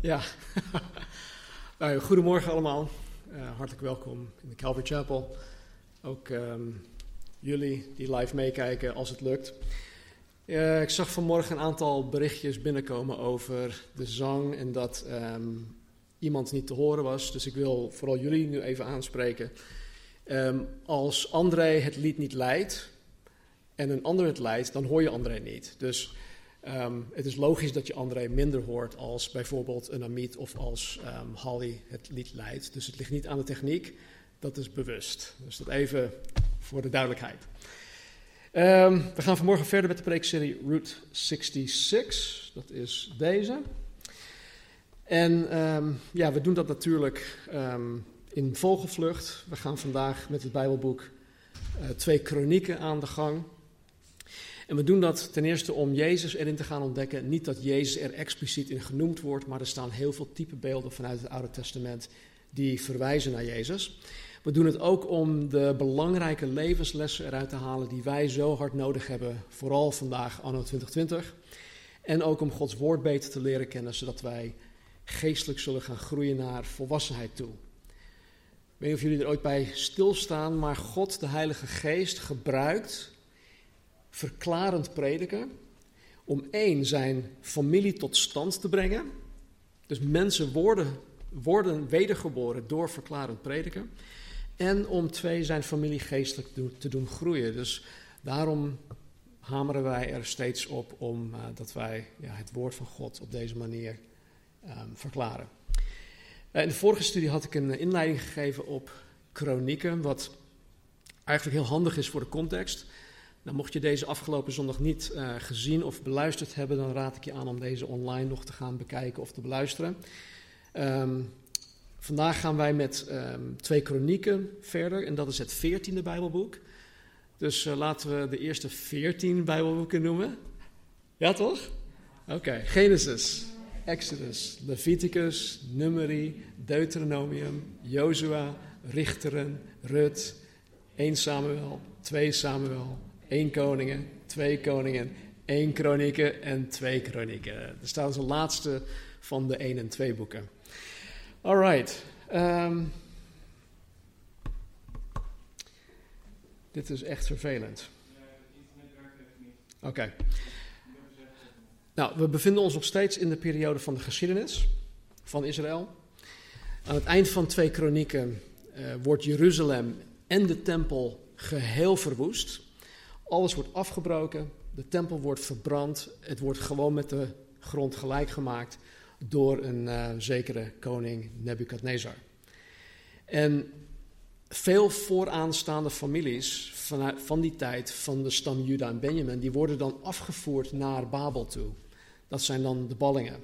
Ja. nou, goedemorgen allemaal. Uh, hartelijk welkom in de Calvary Chapel. Ook um, jullie die live meekijken als het lukt. Uh, ik zag vanmorgen een aantal berichtjes binnenkomen over de zang en dat um, iemand niet te horen was. Dus ik wil vooral jullie nu even aanspreken. Um, als André het lied niet leidt en een ander het leidt, dan hoor je André niet. Dus Um, het is logisch dat je André minder hoort als bijvoorbeeld een Amit of als um, Holly het lied leidt. Dus het ligt niet aan de techniek, dat is bewust. Dus dat even voor de duidelijkheid. Um, we gaan vanmorgen verder met de preekserie Route 66. Dat is deze. En ja, we doen dat natuurlijk in vogelvlucht. We gaan vandaag met het Bijbelboek uh, twee kronieken aan de gang. En we doen dat ten eerste om Jezus erin te gaan ontdekken. Niet dat Jezus er expliciet in genoemd wordt, maar er staan heel veel typebeelden vanuit het Oude Testament die verwijzen naar Jezus. We doen het ook om de belangrijke levenslessen eruit te halen die wij zo hard nodig hebben, vooral vandaag, anno 2020. En ook om Gods woord beter te leren kennen, zodat wij geestelijk zullen gaan groeien naar volwassenheid toe. Ik weet niet of jullie er ooit bij stilstaan, maar God, de Heilige Geest, gebruikt verklarend prediken. Om één, zijn familie tot stand te brengen. Dus mensen worden, worden wedergeboren door verklarend prediken. En om twee, zijn familie geestelijk te doen groeien. Dus daarom hameren wij er steeds op om uh, dat wij ja, het woord van God op deze manier um, verklaren. Uh, in de vorige studie had ik een inleiding gegeven op kronieken, wat eigenlijk heel handig is voor de context. Mocht je deze afgelopen zondag niet uh, gezien of beluisterd hebben, dan raad ik je aan om deze online nog te gaan bekijken of te beluisteren. Um, vandaag gaan wij met um, twee kronieken verder en dat is het veertiende Bijbelboek. Dus uh, laten we de eerste veertien Bijbelboeken noemen. Ja, toch? Oké. Genesis, Exodus, Leviticus, Numeri, Deuteronomium, Jozua, Richteren, Rut, 1 Samuel, 2 Samuel, 1 Koningen, 2 Koningen, 1 Kronieken en 2 Kronieken. Dat staat als de laatste van de 1 en 2 boeken. Alright. Um, dit is echt vervelend. Oké. Nou, we bevinden ons nog steeds in de periode van de geschiedenis van Israël. Aan het eind van twee kronieken uh, wordt Jeruzalem en de tempel geheel verwoest. Alles wordt afgebroken, de tempel wordt verbrand, het wordt gewoon met de grond gelijk gemaakt door een uh, zekere koning Nebukadnezar. En veel vooraanstaande families van, van die tijd, van de stam Juda en Benjamin, die worden dan afgevoerd naar Babel toe. Dat zijn dan de ballingen.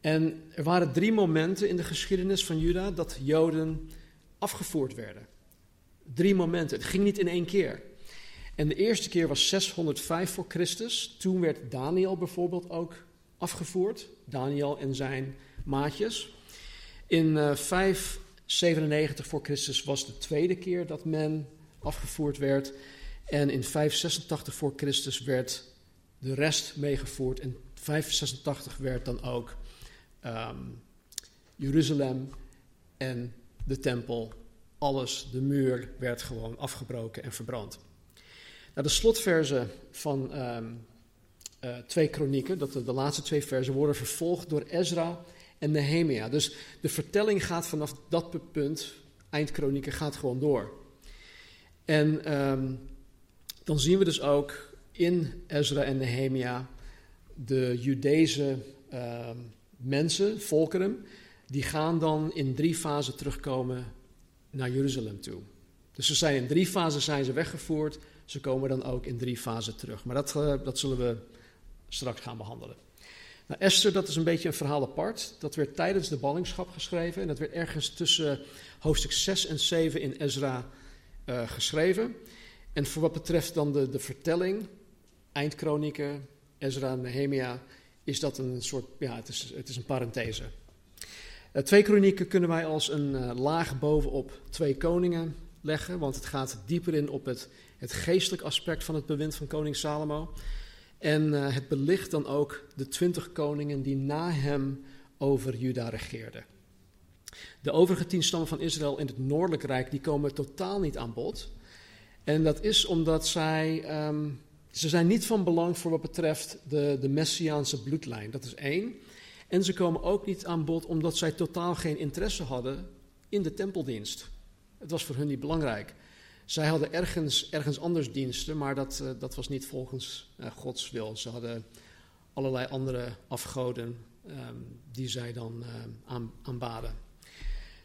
En er waren drie momenten in de geschiedenis van Juda dat Joden afgevoerd werden. Drie momenten. Het ging niet in één keer. En de eerste keer was 605 voor Christus. Toen werd Daniel bijvoorbeeld ook afgevoerd. Daniel en zijn maatjes. In uh, eh, 597 voor Christus was de tweede keer dat men afgevoerd werd. En in 586 voor Christus werd de rest meegevoerd. En 586 werd dan ook um, Jeruzalem en de tempel, alles, de muur werd gewoon afgebroken en verbrand. De slotverzen van um, uh, twee kronieken, dat de, laatste twee versen, worden vervolgd door Ezra en Nehemia. Dus de vertelling gaat vanaf dat punt, eindkronieken, gaat gewoon door. En um, dan zien we dus ook in Ezra en Nehemia de Judese uh, mensen, volkeren, die gaan dan in drie fasen terugkomen naar Jeruzalem toe. Dus ze zijn in drie fasen zijn ze weggevoerd ze komen dan ook in drie fasen terug. Maar dat, uh, dat zullen we straks gaan behandelen. Nou, Esther, dat is een beetje een verhaal apart. Dat werd tijdens de ballingschap geschreven. En dat werd ergens tussen hoofdstuk 6 en 7 in Ezra uh, geschreven. En voor wat betreft dan de, de vertelling, eindkronieken, Ezra, Nehemia, is dat een soort, ja, het is, het is een parenthese. Uh, twee kronieken kunnen wij als een laag bovenop twee koningen leggen, want het gaat dieper in op het, het geestelijk aspect van het bewind van koning Salomo. En uh, het belicht dan ook de twintig koningen die na hem over Juda regeerden. De overige tien stammen van Israël in het Noordelijk Rijk die komen totaal niet aan bod. En dat is omdat zij, um, ze zijn niet van belang voor wat betreft de, de Messiaanse bloedlijn. Dat is één. En ze komen ook niet aan bod omdat zij totaal geen interesse hadden in de tempeldienst. Het was voor hun niet belangrijk. Zij hadden ergens, ergens anders diensten, maar dat, uh, dat was niet volgens uh, Gods wil. Ze hadden allerlei andere afgoden um, die zij dan uh, aan, aanbaden.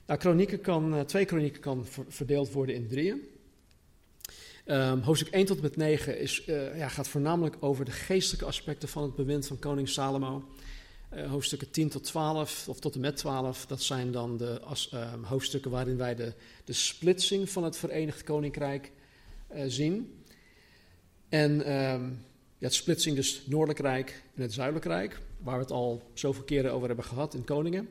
Nou, kan, twee kronieken kan verdeeld worden in drieën. Um, hoofdstuk 1 tot en met 9 is, ja, gaat voornamelijk over de geestelijke aspecten van het bewind van koning Salomo. Uh, hoofdstukken 10 tot 12, of tot en met 12, dat zijn dan de uh, hoofdstukken waarin wij de, de splitsing van het Verenigd Koninkrijk uh, zien. En ja, het splitsing dus Noordelijk Rijk en het Zuidelijk Rijk, waar we het al zoveel keren over hebben gehad in koningen.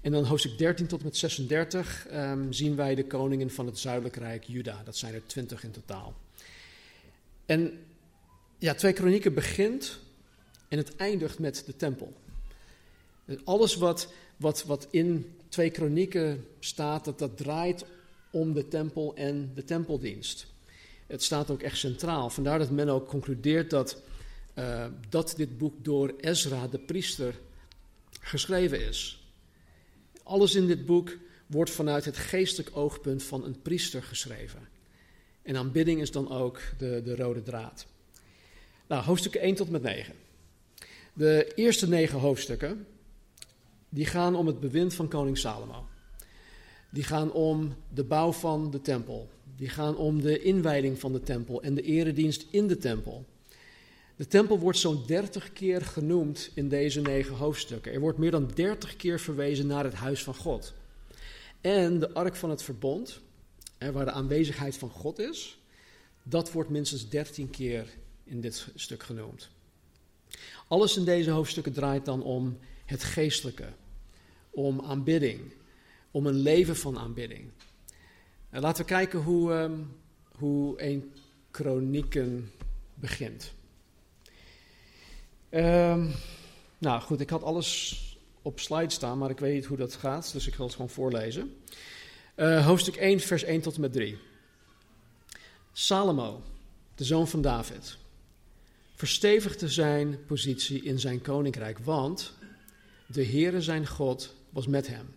En dan hoofdstuk 13 tot en met 36 um, zien wij de koningen van het Zuidelijk Rijk, Juda. Dat zijn er 20 in totaal. En ja, twee kronieken begint en het eindigt met de tempel. Alles wat, wat, wat in twee kronieken staat, dat, dat draait om de tempel en de tempeldienst. Het staat ook echt centraal. Vandaar dat men ook concludeert dat, uh, dat dit boek door Ezra, de priester, geschreven is. Alles in dit boek wordt vanuit het geestelijk oogpunt van een priester geschreven. En aanbidding is dan ook de, de rode draad. Nou, hoofdstukken 1 tot met 9. De eerste negen hoofdstukken die gaan om het bewind van koning Salomo. Die gaan om de bouw van de tempel. Die gaan om de inwijding van de tempel en de eredienst in de tempel. De tempel wordt zo'n dertig keer genoemd in deze negen hoofdstukken. Er wordt meer dan dertig keer verwezen naar het huis van God. En de ark van het verbond, waar de aanwezigheid van God is, dat wordt minstens dertien keer in dit stuk genoemd. Alles in deze hoofdstukken draait dan om het geestelijke, om aanbidding, om een leven van aanbidding. En laten we kijken hoe, um, hoe een kronieken begint. Um, nou goed, ik had alles op slide staan, maar ik weet niet hoe dat gaat, dus ik zal het gewoon voorlezen. Uh, hoofdstuk 1, vers 1 tot en met 3. Salomo, de zoon van David, verstevigde zijn positie in zijn koninkrijk, want de Heere zijn God was met hem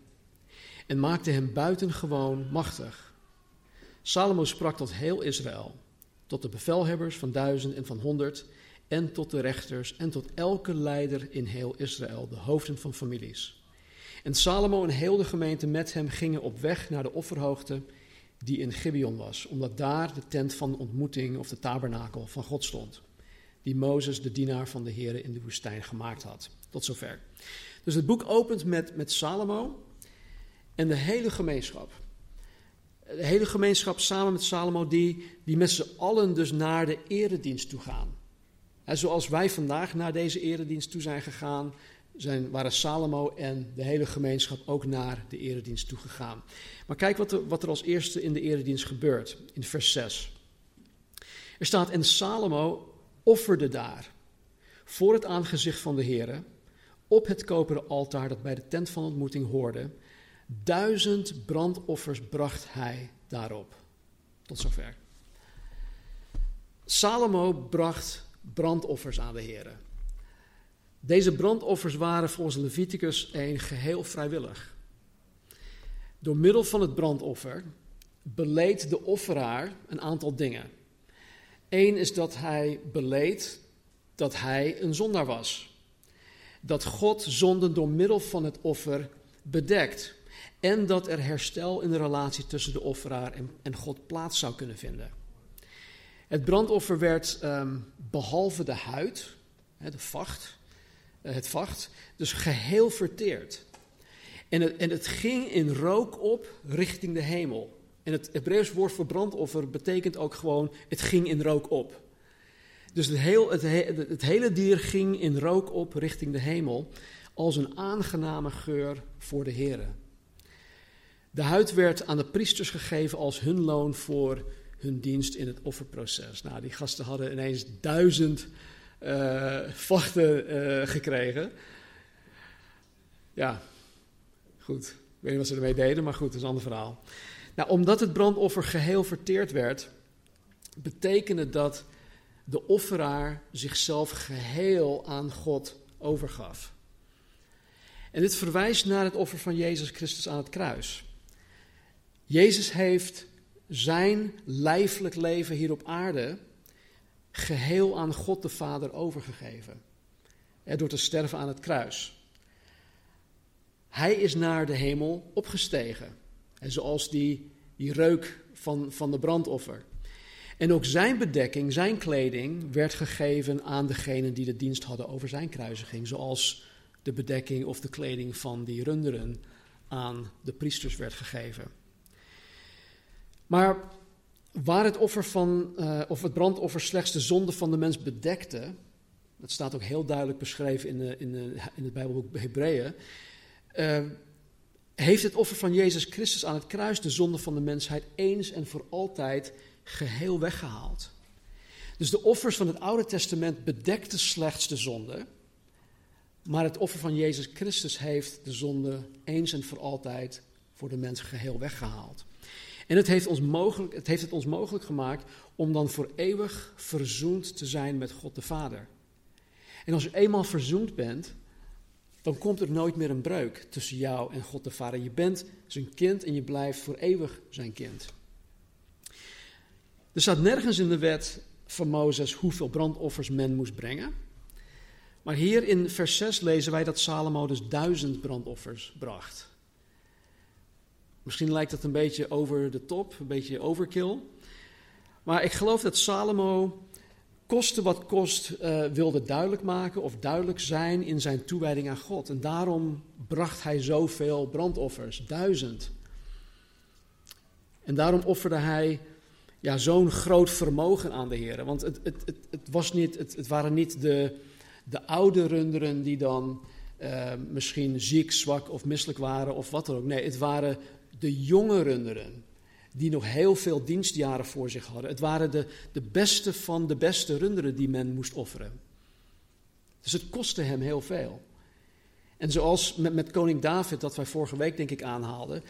en maakte hem buitengewoon machtig. Salomo sprak tot heel Israël, tot de bevelhebbers van duizend en van honderd, en tot de rechters en tot elke leider in heel Israël, de hoofden van families. En Salomo en heel de gemeente met hem gingen op weg naar de offerhoogte die in Gibeon was, omdat daar de tent van ontmoeting of de tabernakel van God stond, die Mozes, de dienaar van de Heer, in de woestijn gemaakt had. Tot zover. Dus het boek opent met, met Salomo en de hele gemeenschap. De hele gemeenschap samen met Salomo, die, die met z'n allen dus naar de eredienst toe gaan. En zoals wij vandaag naar deze eredienst toe zijn gegaan, zijn, waren Salomo en de hele gemeenschap ook naar de eredienst toe gegaan. Maar kijk wat er, wat er als eerste in de eredienst gebeurt, in vers 6. Er staat, en Salomo offerde daar, voor het aangezicht van de Heer, op het koperen altaar dat bij de tent van ontmoeting hoorde, duizend brandoffers bracht hij daarop. Tot zover. Salomo bracht brandoffers aan de Heer. Deze brandoffers waren volgens Leviticus 1 geheel vrijwillig. Door middel van het brandoffer beleed de offeraar een aantal dingen. Eén is dat hij beleed dat hij een zondaar was. Dat God zonden door middel van het offer bedekt. En dat er herstel in de relatie tussen de offeraar en, en God plaats zou kunnen vinden. Het brandoffer werd um, behalve de huid, de vacht, het vacht. Dus geheel verteerd. En het, en het ging in rook op richting de hemel. En het Hebreeuws woord voor brandoffer betekent ook gewoon: het ging in rook op. Dus het, heel, het, het hele dier ging in rook op richting de hemel, als een aangename geur voor de Heer. De huid werd aan de priesters gegeven als hun loon voor hun dienst in het offerproces. Nou, die gasten hadden ineens duizend uh, vachten uh, gekregen. Ja, goed. Ik weet niet wat ze ermee deden, maar goed, dat is een ander verhaal. Nou, omdat het brandoffer geheel verteerd werd, betekende dat de offeraar zichzelf geheel aan God overgaf. En dit verwijst naar het offer van Jezus Christus aan het kruis. Jezus heeft zijn lijfelijk leven hier op aarde geheel aan God de Vader overgegeven. Door te sterven aan het kruis. Hij is naar de hemel opgestegen. En zoals die, die reuk van, van de brandoffer. En ook zijn bedekking, zijn kleding, werd gegeven aan degenen die de dienst hadden over zijn kruisiging. Zoals de bedekking of de kleding van die runderen aan de priesters werd gegeven. Maar waar het offer van, uh, of het brandoffer slechts de zonde van de mens bedekte, dat staat ook heel duidelijk beschreven in, de, in, de, in het Bijbelboek Hebreeën, uh, heeft het offer van Jezus Christus aan het kruis de zonde van de mensheid eens en voor altijd geheel weggehaald. Dus de offers van het Oude Testament bedekten slechts de zonde, maar het offer van Jezus Christus heeft de zonde eens en voor altijd voor de mens geheel weggehaald. En het heeft, ons mogelijk, het heeft het ons mogelijk gemaakt om dan voor eeuwig verzoend te zijn met God de Vader. En als je eenmaal verzoend bent, dan komt er nooit meer een breuk tussen jou en God de Vader. Je bent zijn kind en je blijft voor eeuwig zijn kind. Er staat nergens in de wet van Mozes hoeveel brandoffers men moest brengen. Maar hier in vers 6 lezen wij dat Salomo dus duizend brandoffers bracht. Misschien lijkt dat een beetje over de top, een beetje overkill. Maar ik geloof dat Salomo, koste wat kost, uh, wilde duidelijk maken of duidelijk zijn in zijn toewijding aan God. En daarom bracht hij zoveel brandoffers, duizend. En daarom offerde hij ja, zo'n groot vermogen aan de Heer. Want het, het, het, het, was niet, het, het waren niet de, de oude runderen die dan uh, misschien ziek, zwak of misselijk waren of wat dan ook. Nee, het waren de jonge runderen, die nog heel veel dienstjaren voor zich hadden. Het waren de, de beste van de beste runderen die men moest offeren. Dus het kostte hem heel veel. En zoals met, met koning David, dat wij vorige week denk ik aanhaalden,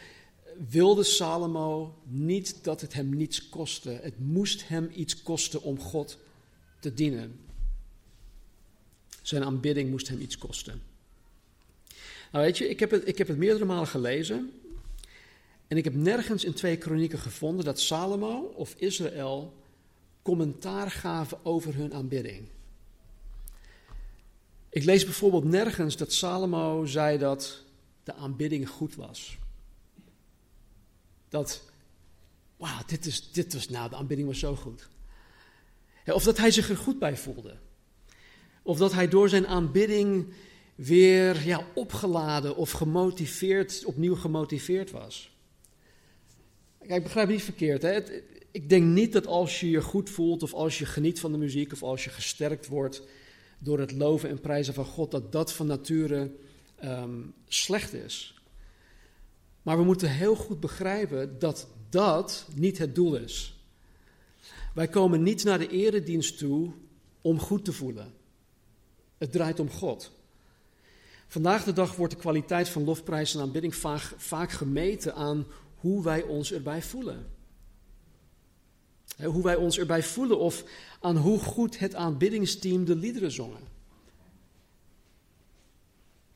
wilde Salomo niet dat het hem niets kostte. Het moest hem iets kosten om God te dienen. Zijn aanbidding moest hem iets kosten. Nou weet je, ik heb het, ik heb het meerdere malen gelezen. En ik heb nergens in twee kronieken gevonden dat Salomo of Israël commentaar gaven over hun aanbidding. Ik lees bijvoorbeeld nergens dat Salomo zei dat de aanbidding goed was. Dat, wauw, dit, is, dit was, nou, de aanbidding was zo goed. of dat hij zich er goed bij voelde. Of dat hij door zijn aanbidding weer ja, opgeladen of gemotiveerd, opnieuw gemotiveerd was. Kijk, begrijp niet verkeerd. Hè? ik denk niet dat als je je goed voelt, of als je geniet van de muziek, of als je gesterkt wordt door het loven en prijzen van God, dat dat van nature um, slecht is. Maar we moeten heel goed begrijpen dat dat niet het doel is. Wij komen niet naar de eredienst toe om goed te voelen. Het draait om God. Vandaag de dag wordt de kwaliteit van lofprijs en aanbidding vaak, vaak gemeten aan hoe wij ons erbij voelen. Hoe wij ons erbij voelen of aan hoe goed het aanbiddingsteam de liederen zongen.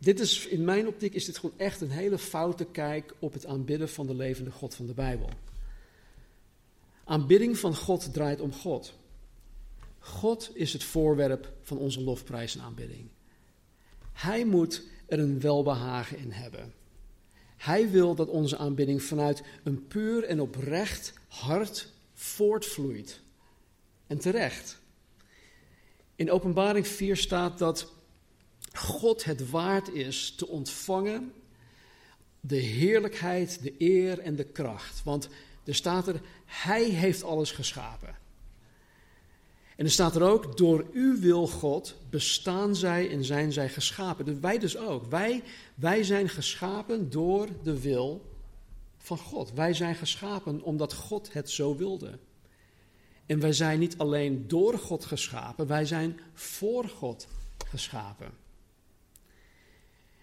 Dit is, in mijn optiek is dit gewoon echt een hele foute kijk op het aanbidden van de levende God van de Bijbel. Aanbidding van God draait om God. God is het voorwerp van onze lofprijs en aanbidding. Hij moet er een welbehagen in hebben. Hij wil dat onze aanbidding vanuit een puur en oprecht hart voortvloeit. En terecht. In Openbaring 4 staat dat God het waard is te ontvangen de heerlijkheid, de eer en de kracht. Want er staat er, Hij heeft alles geschapen. En er staat er ook, door uw wil God bestaan zij en zijn zij geschapen. Dus wij dus ook. Wij, wij zijn geschapen door de wil van God. Wij zijn geschapen omdat God het zo wilde. En wij zijn niet alleen door God geschapen, wij zijn voor God geschapen.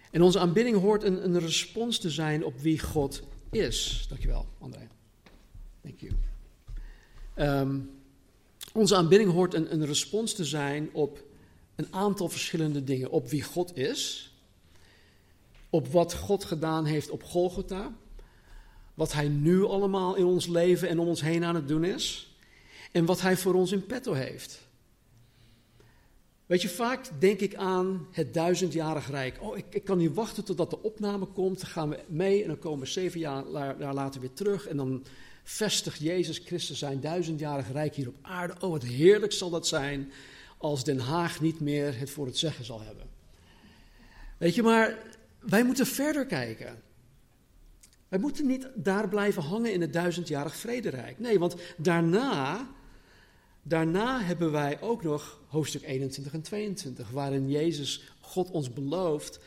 En onze aanbidding hoort een, een respons te zijn op wie God is. Dankjewel, André. Thank you. Um, onze aanbidding hoort een, een respons te zijn op een aantal verschillende dingen. Op wie God is, op wat God gedaan heeft op Golgotha, wat Hij nu allemaal in ons leven en om ons heen aan het doen is, en wat Hij voor ons in petto heeft. Weet je, vaak denk ik aan het duizendjarig rijk. Oh, ik, ik kan niet wachten totdat de opname komt. Dan gaan we mee en dan komen we zeven jaar, later weer terug. En dan vestigt Jezus Christus zijn duizendjarig rijk hier op aarde. Oh, wat heerlijk zal dat zijn als Den Haag niet meer het voor het zeggen zal hebben. Weet je, maar wij moeten verder kijken. Wij moeten niet daar blijven hangen in het duizendjarig vrederijk. Nee, want daarna, daarna hebben wij ook nog hoofdstuk 21 en 22, waarin Jezus, God ons belooft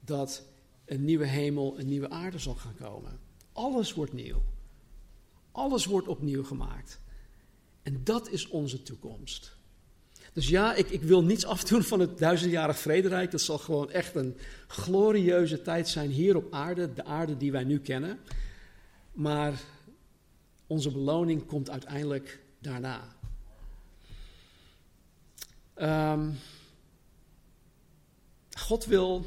dat een nieuwe hemel, een nieuwe aarde zal gaan komen. Alles wordt nieuw. Alles wordt opnieuw gemaakt. En dat is onze toekomst. Dus ja, ik, ik wil niets afdoen van het duizendjarig vrederijk. Dat zal gewoon echt een glorieuze tijd zijn hier op aarde, de aarde die wij nu kennen. Maar onze beloning komt uiteindelijk daarna. Um, God wil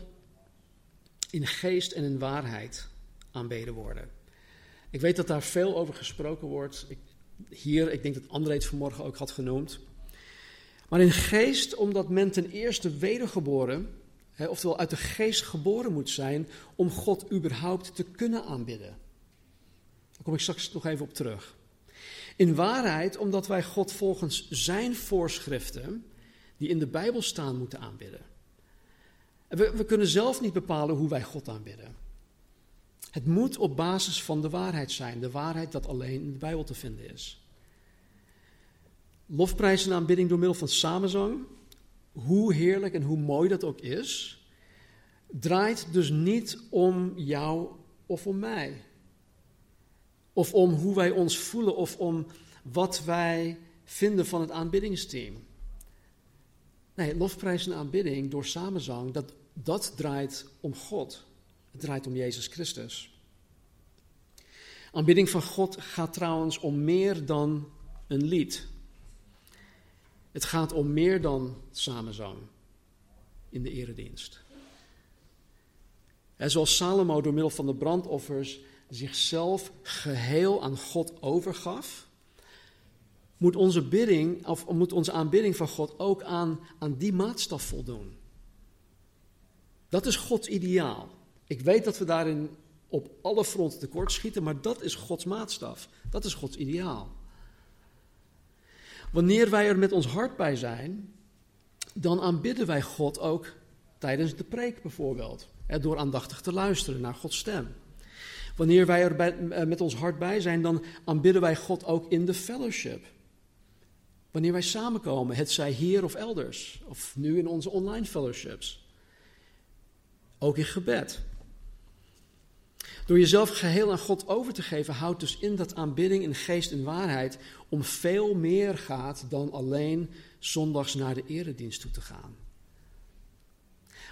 in geest en in waarheid aanbeden worden. Ik weet dat daar veel over gesproken wordt. Ik, hier, ik denk dat André het vanmorgen ook had genoemd. Maar in geest, omdat men ten eerste wedergeboren, hè, oftewel uit de geest geboren moet zijn, om God überhaupt te kunnen aanbidden. Daar kom ik straks nog even op terug. In waarheid, omdat wij God volgens zijn voorschriften, die in de Bijbel staan, moeten aanbidden. We, we kunnen zelf niet bepalen hoe wij God aanbidden. Het moet op basis van de waarheid zijn, de waarheid dat alleen in de Bijbel te vinden is. Lofprijs en aanbidding door middel van samenzang, hoe heerlijk en hoe mooi dat ook is, draait dus niet om jou of om mij. Of om hoe wij ons voelen of om wat wij vinden van het aanbiddingsteam. Nee, lofprijs en aanbidding door samenzang, dat, dat draait om God. Het draait om Jezus Christus. Aanbidding van God gaat trouwens om meer dan een lied. Het gaat om meer dan samenzang in de eredienst. En zoals Salomo door middel van de brandoffers zichzelf geheel aan God overgaf, moet onze, bidding, of moet onze aanbidding van God ook aan, aan die maatstaf voldoen. Dat is Gods ideaal. Ik weet dat we daarin op alle fronten tekort schieten, maar dat is Gods maatstaf. Dat is Gods ideaal. Wanneer wij er met ons hart bij zijn, dan aanbidden wij God ook tijdens de preek bijvoorbeeld. door aandachtig te luisteren naar Gods stem. Wanneer wij er eh, met ons hart bij zijn, dan aanbidden wij God ook in de fellowship. Wanneer wij samenkomen, het zij hier of elders, of nu in onze online fellowships. Ook in gebed. Door jezelf geheel aan God over te geven, houdt dus in dat aanbidding in geest en waarheid om veel meer gaat dan alleen zondags naar de eredienst toe te gaan.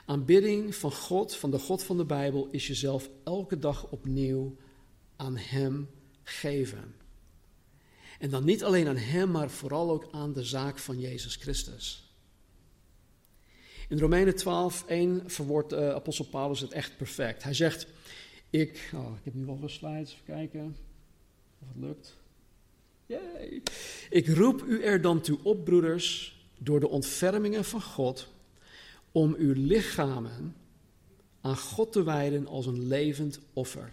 Aanbidding van God, van de God van de Bijbel, is jezelf elke dag opnieuw aan Hem geven. En dan niet alleen aan Hem, maar vooral ook aan de zaak van Jezus Christus. In Romeinen 12, 1 verwoordt uh, apostel Paulus het echt perfect. Hij zegt, ik, oh, ik heb nu wel wat slides, even kijken of het lukt. Ik roep u er dan toe op, broeders, door de ontfermingen van God, om uw lichamen aan God te wijden als een levend offer.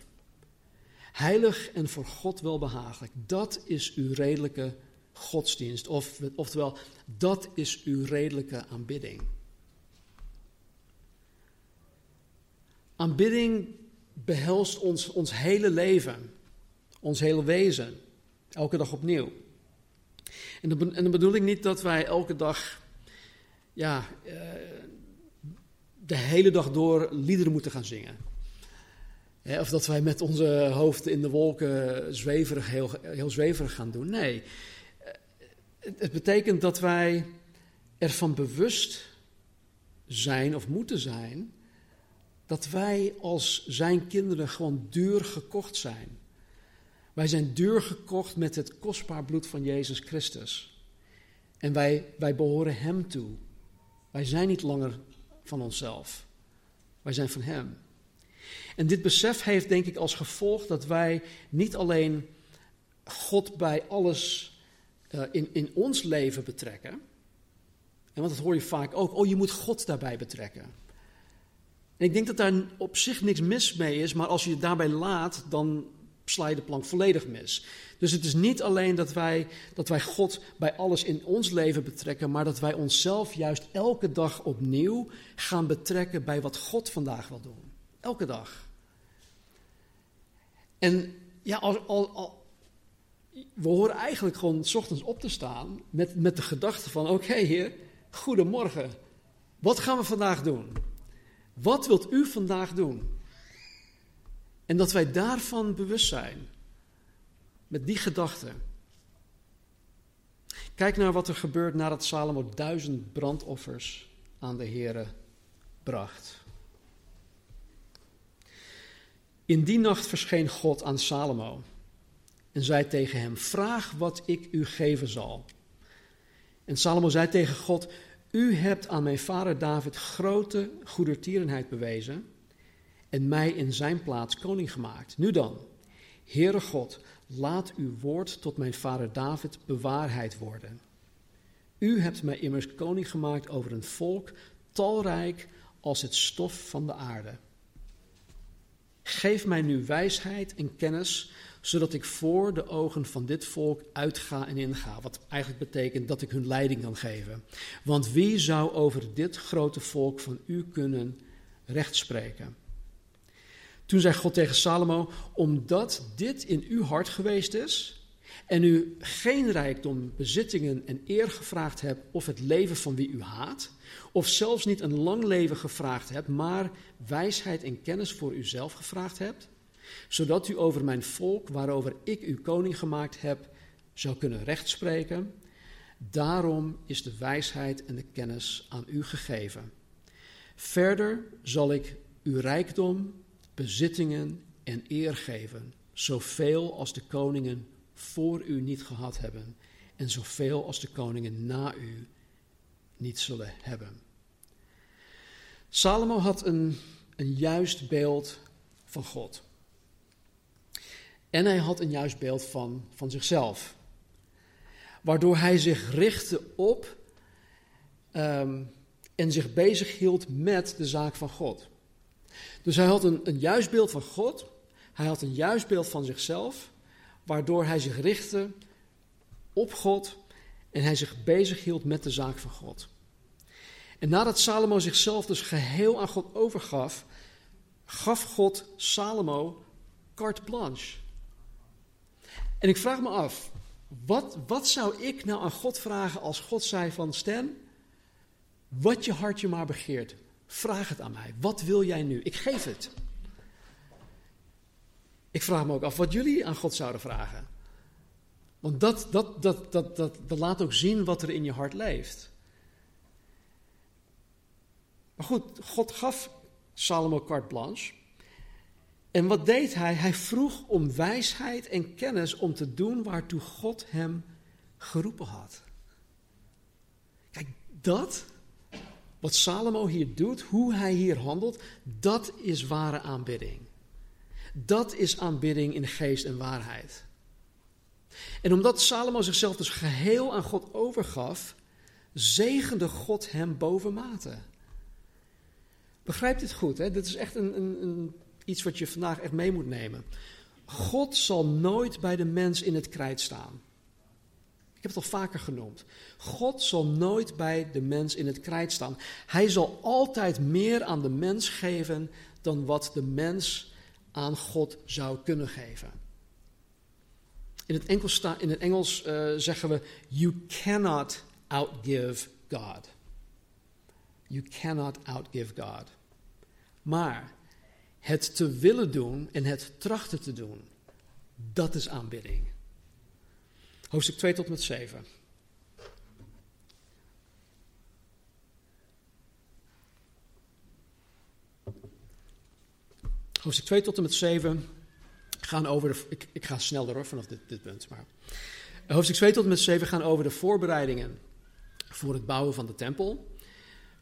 Heilig en voor God welbehagelijk. Dat is uw redelijke godsdienst. Of, oftewel, dat is uw redelijke aanbidding. Aanbidding behelst ons, ons hele leven, ons hele wezen, elke dag opnieuw. En dan, en bedoel ik niet dat wij elke dag, ja, uh, de hele dag door liederen moeten gaan zingen. Of dat wij met onze hoofden in de wolken zweverig, heel, heel zweverig gaan doen. Nee, het betekent dat wij ervan bewust zijn of moeten zijn dat wij als zijn kinderen gewoon duur gekocht zijn. Wij zijn duur gekocht met het kostbaar bloed van Jezus Christus. En wij, wij behoren Hem toe. Wij zijn niet langer van onszelf. Wij zijn van Hem. En dit besef heeft denk ik als gevolg dat wij niet alleen God bij alles uh, in, in ons leven betrekken. En want dat hoor je vaak ook. Oh, je moet God daarbij betrekken. En ik denk dat daar op zich niks mis mee is, maar als je het daarbij laat, dan sla je de plank volledig mis. Dus het is niet alleen dat wij, dat wij God bij alles in ons leven betrekken, maar dat wij onszelf juist elke dag opnieuw gaan betrekken bij wat God vandaag wil doen. Elke dag. En ja, al, we horen eigenlijk gewoon s ochtends op te staan met, met de gedachte van, oké heer, goedemorgen. Wat gaan we vandaag doen? Wat wilt u vandaag doen? En dat wij daarvan bewust zijn. Met die gedachte. Kijk naar wat er gebeurt nadat Salomo duizend brandoffers aan de Here bracht. In die nacht verscheen God aan Salomo en zei tegen hem: Vraag wat ik u geven zal. En Salomo zei tegen God: U hebt aan mijn vader David grote goedertierenheid bewezen en mij in zijn plaats koning gemaakt. Nu dan, Heere God, laat uw woord tot mijn vader David bewaarheid worden. U hebt mij immers koning gemaakt over een volk talrijk als het stof van de aarde. Geef mij nu wijsheid en kennis, zodat ik voor de ogen van dit volk uitga en inga. Wat eigenlijk betekent dat ik hun leiding kan geven. Want wie zou over dit grote volk van u kunnen rechtspreken? Toen zei God tegen Salomo: Omdat dit in uw hart geweest is. En u geen rijkdom, bezittingen en eer gevraagd hebt, of het leven van wie u haat, of zelfs niet een lang leven gevraagd hebt, maar wijsheid en kennis voor uzelf gevraagd hebt, zodat u over mijn volk, waarover ik u koning gemaakt heb, zou kunnen rechtspreken. Daarom is de wijsheid en de kennis aan u gegeven. Verder zal ik uw rijkdom, bezittingen en eer geven, zoveel als de koningen voor u niet gehad hebben, en zoveel als de koningen na u niet zullen hebben. Salomo had een, een juist beeld van God. En hij had een juist beeld van, van zichzelf. Waardoor hij zich richtte op um, en zich bezig hield met de zaak van God. Dus hij had een, een juist beeld van God, hij had een juist beeld van zichzelf, waardoor hij zich richtte op God en hij zich bezig hield met de zaak van God. En nadat Salomo zichzelf dus geheel aan God overgaf, gaf God Salomo carte blanche. En ik vraag me af, wat, wat zou ik nou aan God vragen als God zei van Stan, wat je hartje maar begeert, vraag het aan mij. Wat wil jij nu? Ik geef het. Ik vraag me ook af wat jullie aan God zouden vragen. Want dat, dat, dat, dat, dat, dat laat ook zien wat er in je hart leeft. Maar goed, God gaf Salomo carte blanche. En wat deed hij? Hij vroeg om wijsheid en kennis om te doen waartoe God hem geroepen had. Kijk, dat, wat Salomo hier doet, hoe hij hier handelt, dat is ware aanbidding. Dat is aanbidding in geest en waarheid. En omdat Salomo zichzelf dus geheel aan God overgaf, zegende God hem bovenmate. Begrijp dit goed, hè? dit is echt een, een, een iets wat je vandaag echt mee moet nemen. God zal nooit bij de mens in het krijt staan. Ik heb het al vaker genoemd. God zal nooit bij de mens in het krijt staan. Hij zal altijd meer aan de mens geven dan wat de mens aan God zou kunnen geven. In het Engels, in het Engels uh, zeggen we: You cannot outgive God. You cannot outgive God. Maar het te willen doen en het trachten te doen, dat is aanbidding. Hoofdstuk 2 tot met 7. Hoofdstuk 2 tot en met 7 gaan over de. Ik, ik ga snel door vanaf dit, dit punt. Maar. Hoofdstuk 2 tot en met 7 gaan over de voorbereidingen voor het bouwen van de tempel.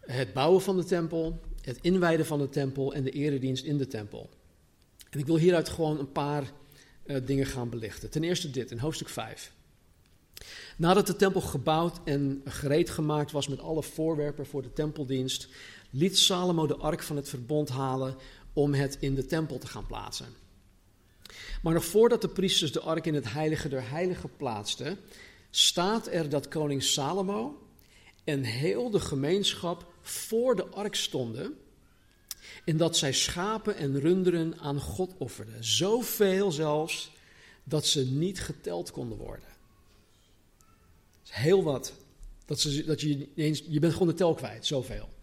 Het bouwen van de tempel, het inwijden van de tempel en de eredienst in de tempel. En ik wil hieruit gewoon een paar uh, dingen gaan belichten. Ten eerste dit, in hoofdstuk 5. Nadat de tempel gebouwd en gereed gemaakt was met alle voorwerpen voor de tempeldienst, liet Salomo de ark van het verbond halen om het in de tempel te gaan plaatsen. Maar nog voordat de priesters de ark in het heilige der heiligen plaatsten, staat er dat koning Salomo en heel de gemeenschap voor de ark stonden en dat zij schapen en runderen aan God offerden. Zoveel zelfs dat ze niet geteld konden worden. heel wat. Dat, ze, dat je, je bent gewoon de tel kwijt, zoveel.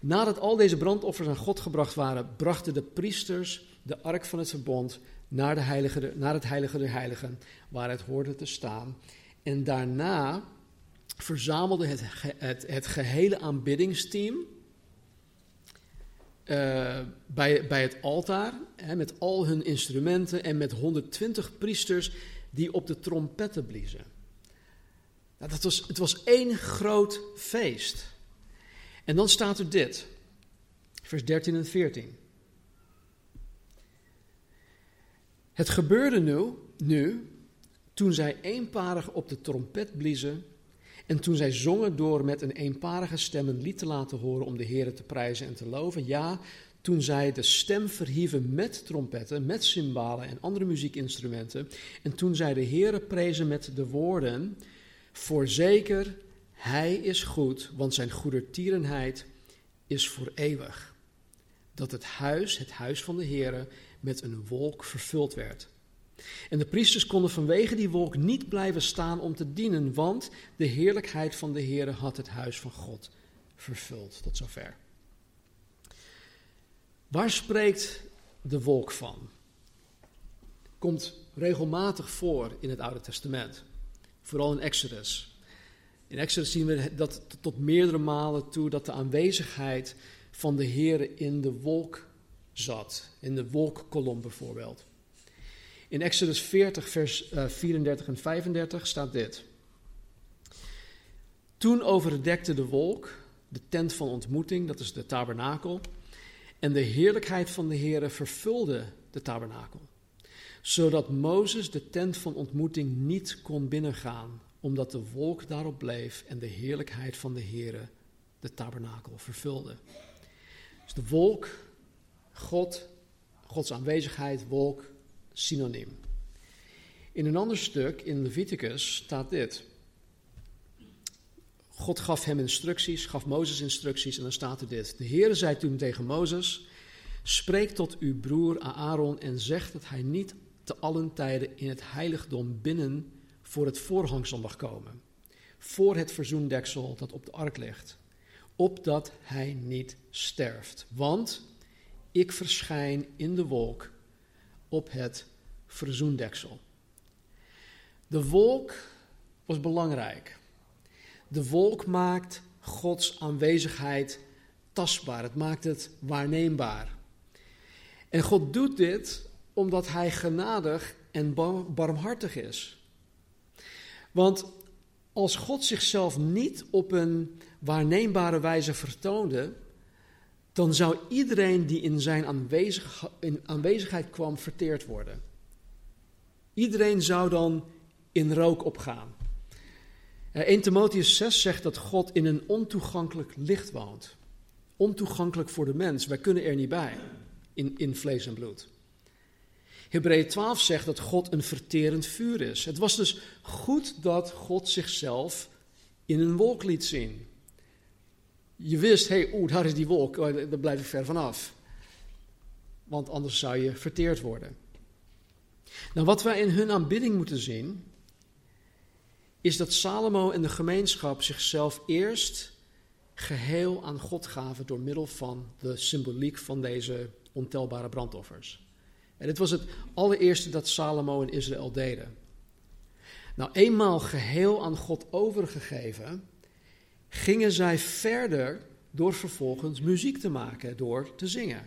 Nadat al deze brandoffers aan God gebracht waren, brachten de priesters de ark van het verbond naar, de heilige, naar het heilige der heiligen, waar het hoorde te staan. En daarna verzamelde het, het, gehele aanbiddingsteam uh, bij, bij het altaar, hè, met al hun instrumenten en met 120 priesters die op de trompetten bliezen. Nou, dat was, het was één groot feest. En dan staat er dit, vers 13 en 14. Het gebeurde nu, nu toen zij eenparig op de trompet bliezen en toen zij zongen door met een eenparige stem een lied te laten horen om de Heer te prijzen en te loven. Ja, toen zij de stem verhieven met trompetten, met cymbalen en andere muziekinstrumenten. En toen zij de Heer prezen met de woorden, voorzeker hij is goed, want zijn goedertierenheid is voor eeuwig. Dat het huis, het huis van de Heere, met een wolk vervuld werd. En de priesters konden vanwege die wolk niet blijven staan om te dienen, want de heerlijkheid van de Heere had het huis van God vervuld. Tot zover. Waar spreekt de wolk van? Komt regelmatig voor in het Oude Testament, vooral in Exodus. In Exodus zien we dat tot meerdere malen toe dat de aanwezigheid van de Heer in de wolk zat. In de wolkkolom bijvoorbeeld. In Exodus 40, vers 34 eh, en 35 staat dit. Toen overdekte de wolk de tent van ontmoeting, dat is de tabernakel, en de heerlijkheid van de Heer vervulde de tabernakel, zodat Mozes de tent van ontmoeting niet kon binnengaan, omdat de wolk daarop bleef en de heerlijkheid van de Heere de tabernakel vervulde. Dus de wolk, God, Gods aanwezigheid, wolk, synoniem. In een ander stuk in Leviticus staat dit. God gaf hem instructies, gaf Mozes instructies en dan staat er dit. De Heere zei toen tegen Mozes, spreek tot uw broer Aaron en zeg dat hij niet te allen tijden in het heiligdom binnen voor het voorhangsel mag komen. Voor het verzoendeksel dat op de ark ligt. Opdat hij niet sterft. Want ik verschijn in de wolk op het verzoendeksel. De wolk was belangrijk. De wolk maakt Gods aanwezigheid tastbaar. Het maakt het waarneembaar. En God doet dit omdat Hij genadig en barmhartig is. Want als God zichzelf niet op een waarneembare wijze vertoonde, dan zou iedereen die in zijn aanwezigheid kwam verteerd worden. Iedereen zou dan in rook opgaan. 1 eh, Timotheus 6 zegt dat God in een ontoegankelijk licht woont. Ontoegankelijk voor de mens. Wij kunnen er niet bij in, in vlees en bloed. Hebreeën 12 zegt dat God een verterend vuur is. Het was dus goed dat God zichzelf in een wolk liet zien. Je wist, hé, hey, oeh, daar is die wolk, oh, daar blijf ik ver vanaf. want anders zou je verteerd worden. Nou, wat wij in hun aanbidding moeten zien, is dat Salomo en de gemeenschap zichzelf eerst geheel aan God gaven door middel van de symboliek van deze ontelbare brandoffers. En dit was het allereerste dat Salomo en Israël deden. Nou, eenmaal geheel aan God overgegeven, gingen zij verder door vervolgens muziek te maken, door te zingen.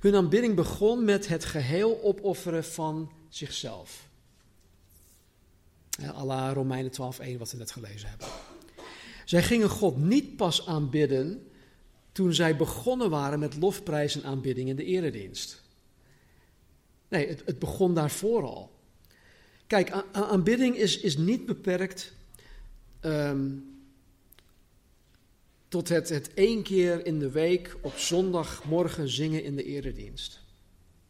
Hun aanbidding begon met het geheel opofferen van zichzelf. Allah Romeinen 12:1 wat we net gelezen hebben. Zij gingen God niet pas aanbidden toen zij begonnen waren met lofprijs en aanbidding in de eredienst. Nee, het, het begon daarvoor al. Kijk, aanbidding is, is niet beperkt ehm, tot het, het één keer in de week op zondagmorgen zingen in de eredienst.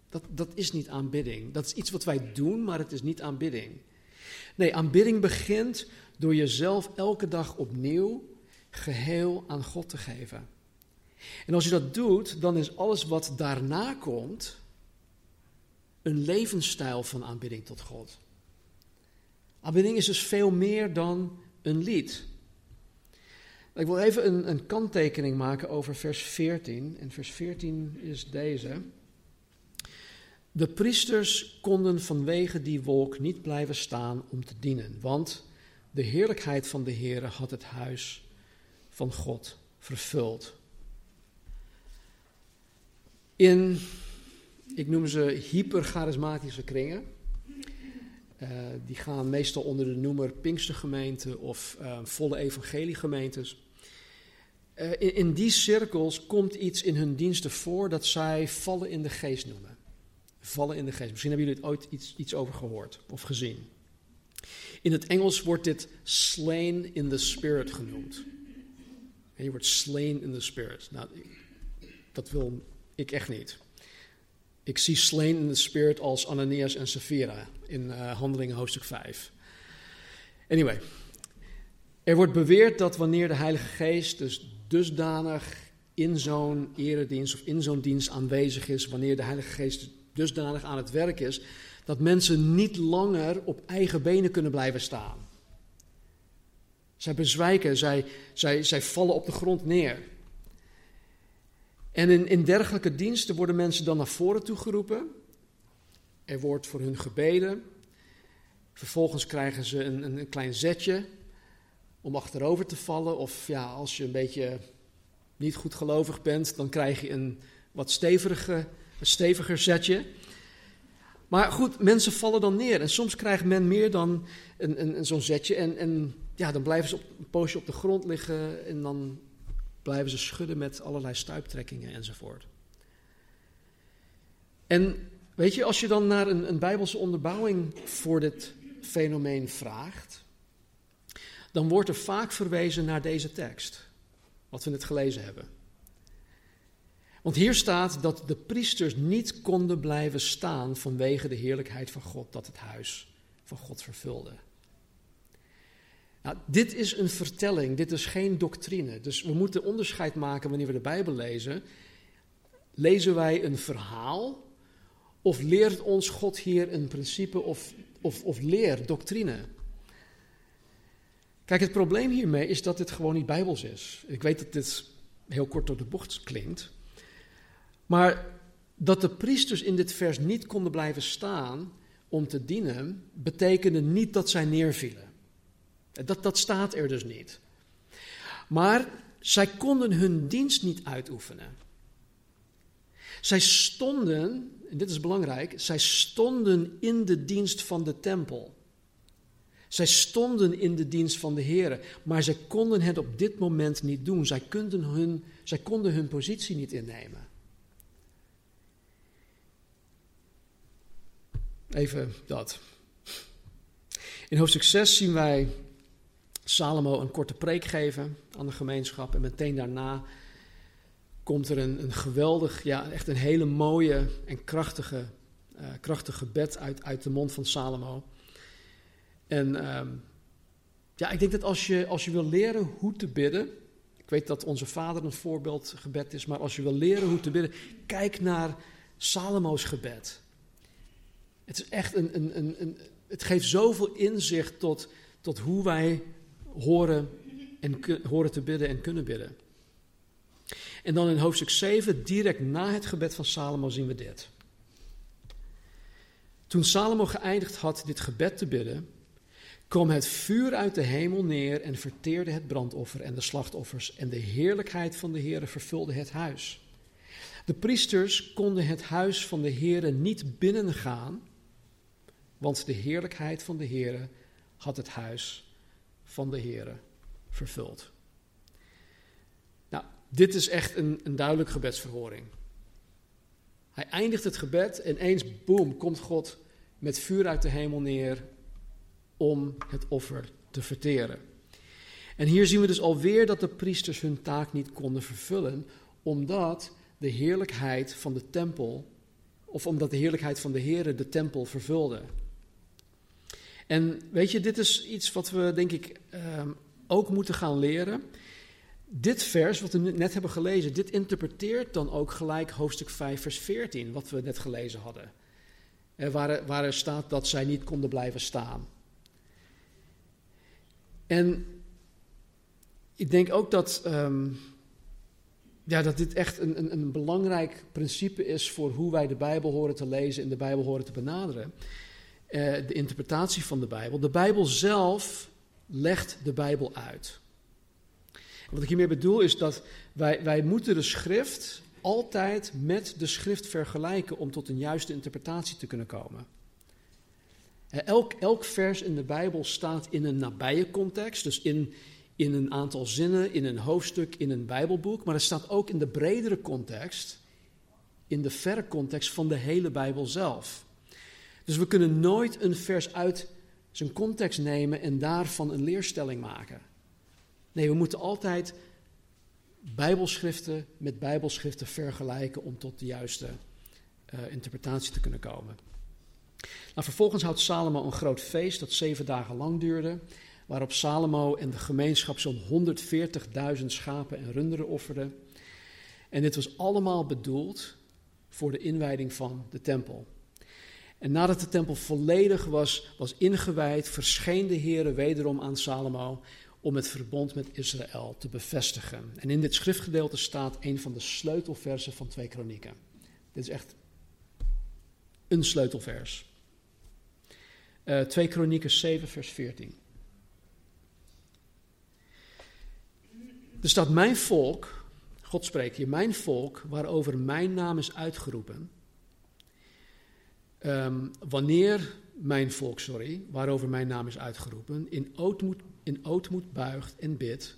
Dat, dat is niet aanbidding. Dat is iets wat wij doen, maar het is niet aanbidding. Nee, aanbidding begint door jezelf elke dag opnieuw geheel aan God te geven. En als je dat doet, dan is alles wat daarna komt een levensstijl van aanbidding tot God. Aanbidding is dus veel meer dan een lied. Ik wil even een, een kanttekening maken over vers 14. En vers 14 is deze. De priesters konden vanwege die wolk niet blijven staan om te dienen, want de heerlijkheid van de Heere had het huis van God vervuld. In, ik noem ze hypercharismatische kringen, uh, die gaan meestal onder de noemer Pinkstergemeenten of uh, volle evangeliegemeentes. Uh, in, in, die cirkels komt iets in hun diensten voor dat zij vallen in de geest noemen. Vallen in de geest. Misschien hebben jullie het ooit iets, iets over gehoord of gezien. In het Engels wordt dit slain in the spirit genoemd. En je wordt slain in the spirit. Nou, dat wil ik echt niet. Ik zie slain in the spirit als Ananias en Sapphira in uh, Handelingen hoofdstuk 5. Anyway, er wordt beweerd dat wanneer de Heilige Geest dus dusdanig in zo'n eredienst of in zo'n dienst aanwezig is, wanneer de Heilige Geest dusdanig aan het werk is, dat mensen niet langer op eigen benen kunnen blijven staan. Zij bezwijken, zij, zij, zij vallen op de grond neer. En in, in dergelijke diensten worden mensen dan naar voren toe geroepen. Er wordt voor hun gebeden. Vervolgens krijgen ze een, een, een klein zetje om achterover te vallen. Of ja, als je een beetje niet goed gelovig bent, dan krijg je een wat steviger, een steviger zetje. Maar goed, mensen vallen dan neer. En soms krijgt men meer dan een, een zo'n zetje. En, en ja, dan blijven ze op, een poosje op de grond liggen. En dan blijven ze schudden met allerlei stuiptrekkingen enzovoort. En weet je, als je dan naar een, een bijbelse onderbouwing voor dit fenomeen vraagt, dan wordt er vaak verwezen naar deze tekst, wat we net gelezen hebben. Want hier staat dat de priesters niet konden blijven staan vanwege de heerlijkheid van God dat het huis van God vervulde. Nou, dit is een vertelling, dit is geen doctrine. Dus we moeten onderscheid maken wanneer we de Bijbel lezen. Lezen wij een verhaal of leert ons God hier een principe of, of, of leer, doctrine? Kijk, het probleem hiermee is dat dit gewoon niet bijbels is. Ik weet dat dit heel kort door de bocht klinkt. Maar dat de priesters in dit vers niet konden blijven staan om te dienen, betekende niet dat zij neervielen. Dat, dat staat er dus niet. Maar zij konden hun dienst niet uitoefenen. Zij stonden, en dit is belangrijk, zij stonden in de dienst van de tempel. Zij stonden in de dienst van de Heer, maar zij konden het op dit moment niet doen. Zij konden hun, zij konden hun positie niet innemen. Even dat. In hoofdstuk 6 zien wij Salomo een korte preek geven aan de gemeenschap. En meteen daarna komt er een, een geweldig, ja, echt een hele mooie en krachtige, uh, krachtig gebed uit, uit de mond van Salomo. En um, ja, ik denk dat als je, als je wil leren hoe te bidden, Ik weet dat onze vader een voorbeeldgebed is, maar als je wil leren hoe te bidden, kijk naar Salomo's gebed. Het is echt een, een, een, een het geeft zoveel inzicht tot, tot hoe wij horen, en, horen te bidden en kunnen bidden. En dan in hoofdstuk 7, direct na het gebed van Salomo, zien we dit. Toen Salomo geëindigd had dit gebed te bidden, kwam het vuur uit de hemel neer en verteerde het brandoffer en de slachtoffers. En de heerlijkheid van de Heere vervulde het huis. De priesters konden het huis van de Heere niet binnengaan, want de heerlijkheid van de Heere had het huis van de Heere vervuld. Nou, dit is echt een, een duidelijk gebedsverhoring. Hij eindigt het gebed en eens, boem, komt God met vuur uit de hemel neer om het offer te verteren. En hier zien we dus alweer dat de priesters hun taak niet konden vervullen, omdat de heerlijkheid van de tempel, of omdat de heerlijkheid van de Here de tempel vervulde. En weet je, dit is iets wat we denk ik ehm, ook moeten gaan leren. Dit vers, wat we net hebben gelezen, dit interpreteert dan ook gelijk hoofdstuk 5, vers 14, wat we net gelezen hadden. Waar, waar er staat dat zij niet konden blijven staan. En ik denk ook dat, ehm, ja, dat dit echt een, een, een, belangrijk principe is voor hoe wij de Bijbel horen te lezen en de Bijbel horen te benaderen. Uh, de interpretatie van de Bijbel. De Bijbel zelf legt de Bijbel uit. Wat ik hiermee bedoel is dat wij, wij moeten de schrift altijd met de schrift vergelijken om tot een juiste interpretatie te kunnen komen. Elk, elk vers in de Bijbel staat in een nabije context, dus in, in een aantal zinnen, in een hoofdstuk, in een Bijbelboek, maar het staat ook in de bredere context, in de verre context van de hele Bijbel zelf. Dus we kunnen nooit een vers uit zijn context nemen en daarvan een leerstelling maken. Nee, we moeten altijd Bijbelschriften met Bijbelschriften vergelijken om tot de juiste uh, interpretatie te kunnen komen. Nou, vervolgens houdt Salomo een groot feest dat zeven dagen lang duurde, waarop Salomo en de gemeenschap zo'n 140.000 schapen en runderen offerden. En dit was allemaal bedoeld voor de inwijding van de tempel. En nadat de tempel volledig was, was ingewijd, verscheen de Heer wederom aan Salomo om het verbond met Israël te bevestigen. En in dit schriftgedeelte staat een van de sleutelversen van twee kronieken. Dit is echt een sleutelvers. Uh, eh, 2 Kronieken 7, vers 14. Er staat: Mijn volk, God spreekt hier, mijn volk, waarover mijn naam is uitgeroepen. Um, wanneer mijn volk, sorry, waarover mijn naam is uitgeroepen, in ootmoed, in ootmoed buigt en bidt,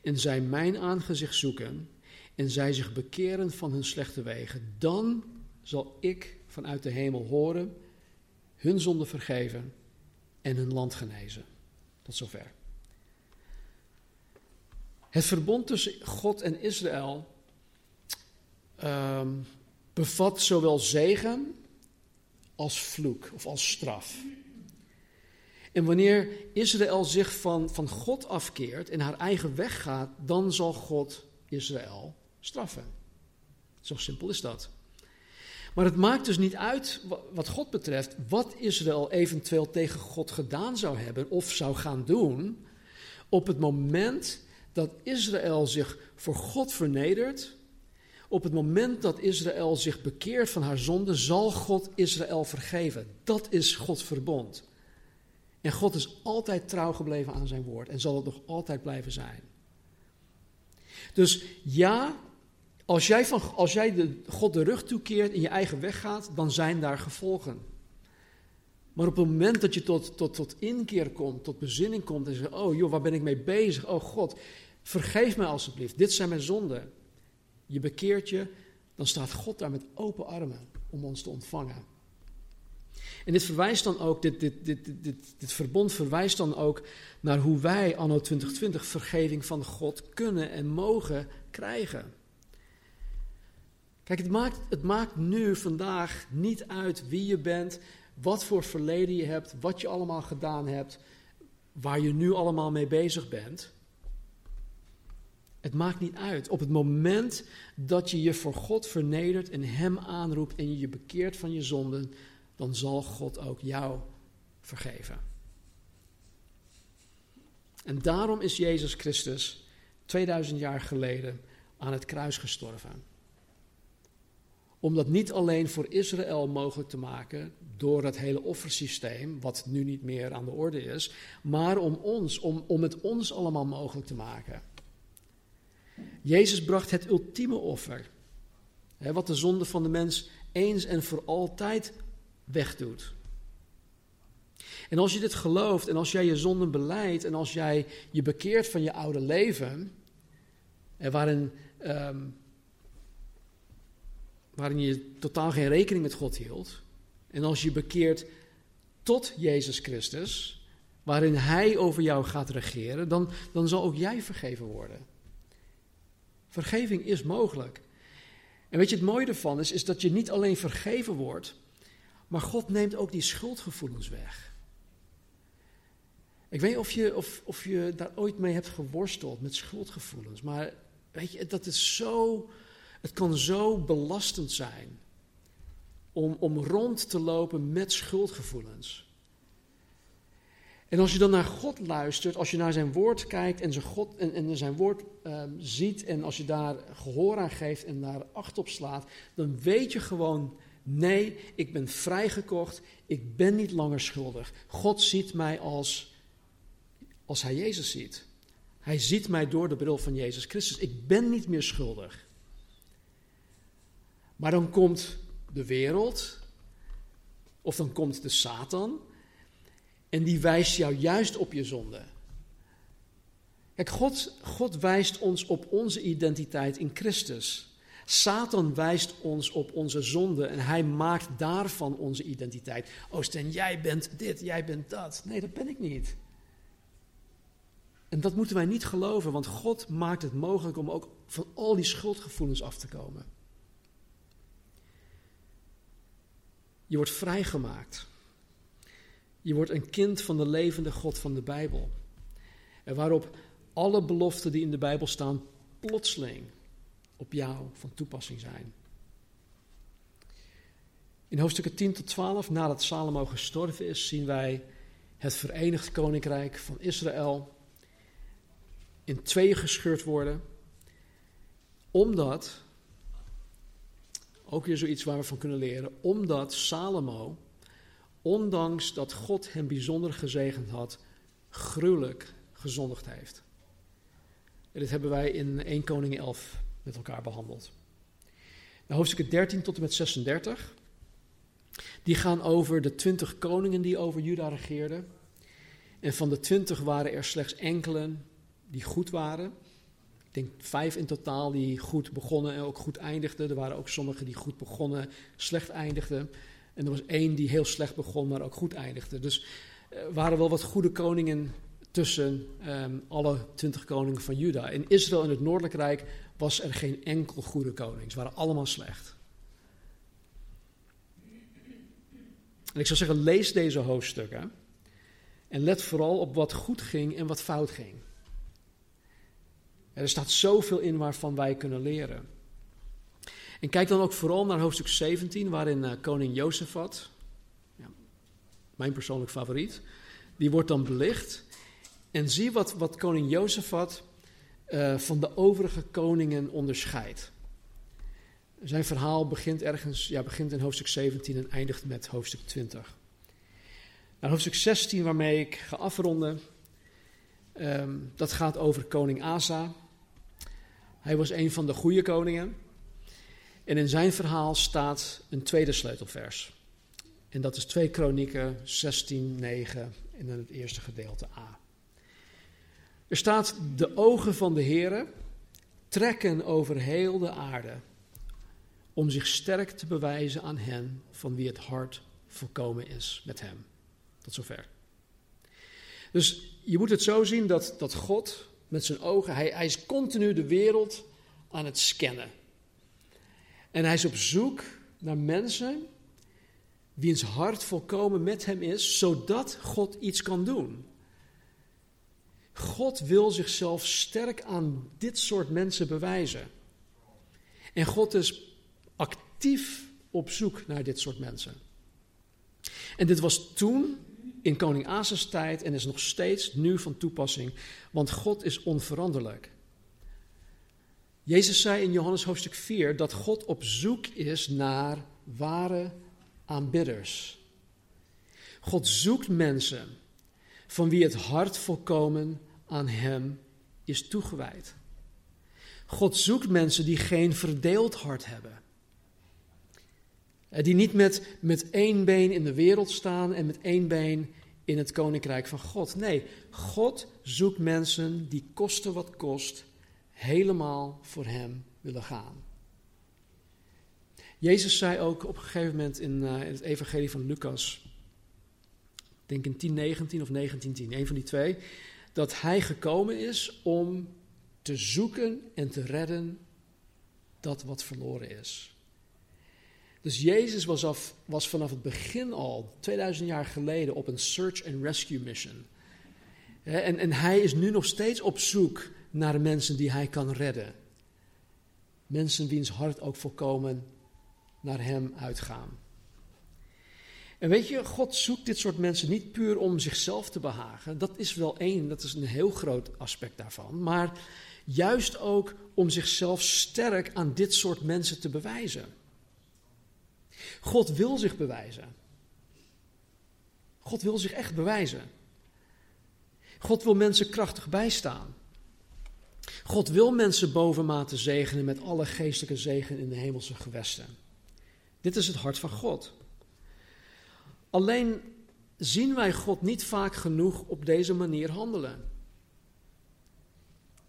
en zij mijn aangezicht zoeken, en zij zich bekeren van hun slechte wegen, dan zal ik vanuit de hemel horen hun zonde vergeven en hun land genezen. Tot zover. Het verbond tussen God en Israël um, bevat zowel zegen als vloek of als straf. En wanneer Israël zich van, van God afkeert en haar eigen weg gaat, dan zal God Israël straffen. Zo simpel is dat. Maar het maakt dus niet uit, wat God betreft, wat Israël eventueel tegen God gedaan zou hebben of zou gaan doen. Op het moment dat Israël zich voor God vernedert, op het moment dat Israël zich bekeert van haar zonde, zal God Israël vergeven. Dat is Gods verbond. En God is altijd trouw gebleven aan zijn woord en zal het nog altijd blijven zijn. Dus ja, als jij, van, als jij de, God de rug toekeert en je eigen weg gaat, dan zijn daar gevolgen. Maar op het moment dat je tot, tot, tot inkeer komt, tot bezinning komt en zegt: Oh joh, waar ben ik mee bezig? Oh God, vergeef mij alsjeblieft. Dit zijn mijn zonden. Je bekeert je, dan staat God daar met open armen om ons te ontvangen. En dit verwijst dan ook, dit, dit, dit, dit, dit verbond verwijst dan ook naar hoe wij anno 2020 vergeving van God kunnen en mogen krijgen. Kijk, het maakt, het maakt nu vandaag niet uit wie je bent, wat voor verleden je hebt, wat je allemaal gedaan hebt, waar je nu allemaal mee bezig bent. Het maakt niet uit. Op het moment dat je je voor God vernedert en Hem aanroept en je je bekeert van je zonden, dan zal God ook jou vergeven. En daarom is Jezus Christus 2000 jaar geleden aan het kruis gestorven. Om dat niet alleen voor Israël mogelijk te maken door het hele offersysteem, wat nu niet meer aan de orde is, maar om ons, om, om het ons allemaal mogelijk te maken. Jezus bracht het ultieme offer, hè, wat de zonde van de mens eens en voor altijd wegdoet. En als je dit gelooft en als jij je zonden beleidt en als jij je bekeert van je oude leven, en waarin, ehm, waarin je totaal geen rekening met God hield, en als je bekeert tot Jezus Christus, waarin Hij over jou gaat regeren, dan, dan zal ook jij vergeven worden. Vergeving is mogelijk. En weet je, het mooie ervan is, is dat je niet alleen vergeven wordt, maar God neemt ook die schuldgevoelens weg. Ik weet niet of je, of, of je daar ooit mee hebt geworsteld met schuldgevoelens, maar weet je, dat is zo, het kan zo belastend zijn om, om rond te lopen met schuldgevoelens. En als je dan naar God luistert, als je naar zijn woord kijkt en zijn, God, en, en zijn woord ehm, ziet en als je daar gehoor aan geeft en daar acht op slaat, dan weet je gewoon, nee, ik ben vrijgekocht, ik ben niet langer schuldig. God ziet mij als, als hij Jezus ziet. Hij ziet mij door de bril van Jezus Christus. Ik ben niet meer schuldig. Maar dan komt de wereld, of dan komt de Satan, en die wijst jou juist op je zonde. Kijk, God, God wijst ons op onze identiteit in Christus. Satan wijst ons op onze zonde en hij maakt daarvan onze identiteit. Oh Sten, jij bent dit, jij bent dat. Nee, dat ben ik niet. En dat moeten wij niet geloven, want God maakt het mogelijk om ook van al die schuldgevoelens af te komen. Je wordt vrijgemaakt. Je wordt een kind van de levende God van de Bijbel. En waarop alle beloften die in de Bijbel staan plotseling op jou van toepassing zijn. In hoofdstukken 10 tot 12, nadat Salomo gestorven is, zien wij het Verenigd Koninkrijk van Israël in tweeën gescheurd worden, omdat, ook weer zoiets waar we van kunnen leren, omdat Salomo ondanks dat God hem bijzonder gezegend had, gruwelijk gezondigd heeft. En dit hebben wij in 1 Koning 11 met elkaar behandeld. Nou, hoofdstukken 13 tot en met 36, die gaan over de 20 koningen die over Juda regeerden. En van de 20 waren er slechts enkelen die goed waren. Ik denk vijf in totaal die goed begonnen en ook goed eindigden. Er waren ook sommigen die goed begonnen, slecht eindigden. En er was één die heel slecht begon, maar ook goed eindigde. Dus er waren wel wat goede koningen tussen um, alle twintig koningen van Juda. In Israël en het Noordelijk Rijk was er geen enkel goede koning. Ze waren allemaal slecht. En ik zou zeggen, lees deze hoofdstukken. En let vooral op wat goed ging en wat fout ging. Er staat zoveel in waarvan wij kunnen leren. En kijk dan ook vooral naar hoofdstuk 17, waarin uh, koning Jozefat, ja, mijn persoonlijk favoriet, die wordt dan belicht. En zie wat, wat koning Jozefat uh, van de overige koningen onderscheidt. Zijn verhaal begint ergens, ja, begint in hoofdstuk 17 en eindigt met hoofdstuk 20. Nou, hoofdstuk 16, waarmee ik ga afronden, um, dat gaat over koning Asa. Hij was een van de goede koningen. En in zijn verhaal staat een tweede sleutelvers. En dat is 2 Kronieken 16, 9 in het eerste gedeelte A. Er staat, de ogen van de Heere trekken over heel de aarde, om zich sterk te bewijzen aan hen van wie het hart volkomen is met hem. Tot zover. Dus je moet het zo zien dat, dat God met zijn ogen, hij, hij is continu de wereld aan het scannen. En hij is op zoek naar mensen wiens hart volkomen met hem is, zodat God iets kan doen. God wil zichzelf sterk aan dit soort mensen bewijzen. En God is actief op zoek naar dit soort mensen. En dit was toen in koning Asa's tijd en is nog steeds nu van toepassing, want God is onveranderlijk. Jezus zei in Johannes hoofdstuk 4 dat God op zoek is naar ware aanbidders. God zoekt mensen van wie het hart volkomen aan Hem is toegewijd. God zoekt mensen die geen verdeeld hart hebben. Die niet met, met één been in de wereld staan en met één been in het koninkrijk van God. Nee, God zoekt mensen die kosten wat kost, helemaal voor Hem willen gaan. Jezus zei ook op een gegeven moment in, uh, in het evangelie van Lucas, denk in 10:19 of 19:10, een van die twee, dat Hij gekomen is om te zoeken en te redden dat wat verloren is. Dus Jezus was, af, was vanaf het begin al, 2000 jaar geleden, op een search and rescue mission. En, en hij is nu nog steeds op zoek naar mensen die hij kan redden. Mensen wiens hart ook volkomen naar hem uitgaan. En weet je, God zoekt dit soort mensen niet puur om zichzelf te behagen. Dat is wel één, dat is een heel groot aspect daarvan. Maar juist ook om zichzelf sterk aan dit soort mensen te bewijzen. God wil zich bewijzen. God wil zich echt bewijzen. God wil mensen krachtig bijstaan. God wil mensen bovenmate zegenen met alle geestelijke zegen in de hemelse gewesten. Dit is het hart van God. Alleen zien wij God niet vaak genoeg op deze manier handelen.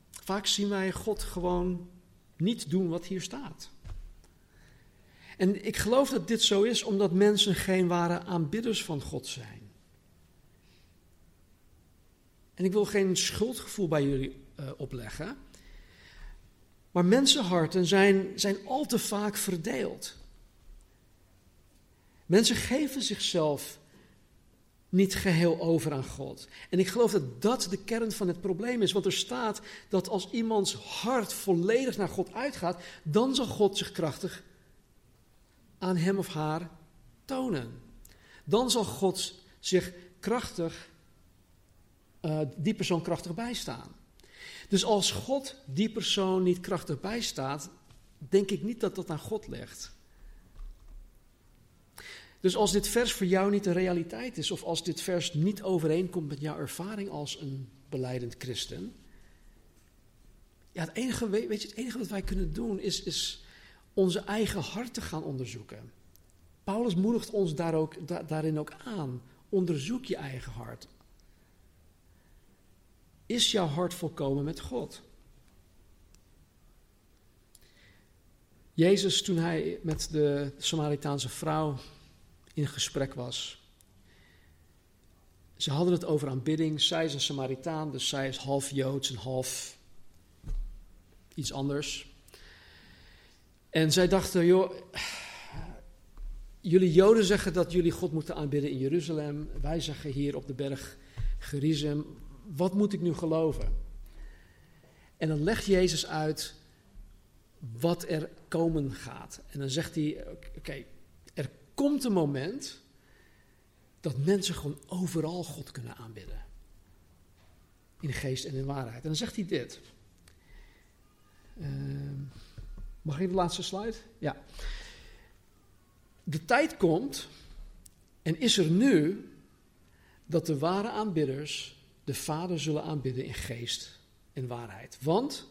Vaak zien wij God gewoon niet doen wat hier staat. En ik geloof dat dit zo is omdat mensen geen ware aanbidders van God zijn. En ik wil geen schuldgevoel bij jullie uh, opleggen. Maar mensenharten zijn, zijn al te vaak verdeeld. Mensen geven zichzelf niet geheel over aan God. En ik geloof dat dat de kern van het probleem is. Want er staat dat als iemands hart volledig naar God uitgaat, dan zal God zich krachtig aan hem of haar tonen. Dan zal God zich krachtig, uh, die persoon krachtig bijstaan. Dus als God die persoon niet krachtig bijstaat, denk ik niet dat dat aan God ligt. Dus als dit vers voor jou niet een realiteit is, of als dit vers niet overeenkomt met jouw ervaring als een beleidend christen, ja, het enige, weet je, het enige wat wij kunnen doen is, is onze eigen hart te gaan onderzoeken. Paulus moedigt ons daar ook, da, daarin ook aan. Onderzoek je eigen hart. Is jouw hart volkomen met God? Jezus, toen hij met de Samaritaanse vrouw in gesprek was. Ze hadden het over aanbidding. Zij is een Samaritaan, dus zij is half Joods en half iets anders. En zij dachten, joh, jullie Joden zeggen dat jullie God moeten aanbidden in Jeruzalem. Wij zeggen hier op de berg Gerizim, wat moet ik nu geloven? En dan legt Jezus uit wat er komen gaat. En dan zegt hij, oké, er komt een moment dat mensen gewoon overal God kunnen aanbidden. In geest en in waarheid. En dan zegt hij dit. Uh, Mag ik de laatste slide? Ja. De tijd komt en is er nu dat de ware aanbidders de Vader zullen aanbidden in geest en waarheid. Want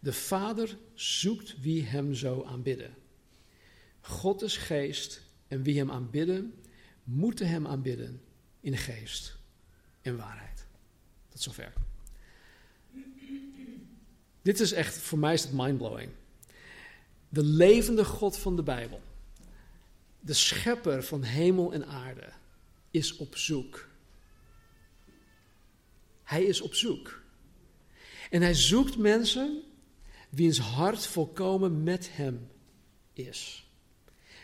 de Vader zoekt wie hem zo aanbidden. God is geest en wie hem aanbidden, moeten hem aanbidden in geest en waarheid. Tot zover. Dit is echt, voor mij is het mindblowing. De levende God van de Bijbel, de schepper van hemel en aarde, is op zoek. Hij is op zoek. En hij zoekt mensen wiens hart volkomen met hem is.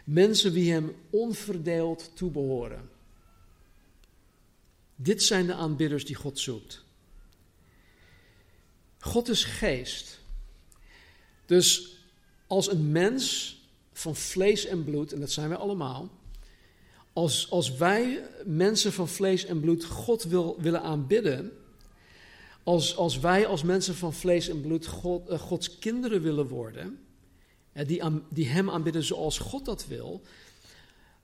Mensen die hem onverdeeld toebehoren. Dit zijn de aanbidders die God zoekt. God is geest. Dus als een mens van vlees en bloed, en dat zijn wij allemaal, als, als wij mensen van vlees en bloed God wil, willen aanbidden, als, als wij als mensen van vlees en bloed God, uh, Gods kinderen willen worden, uh, die, die Hem aanbidden zoals God dat wil,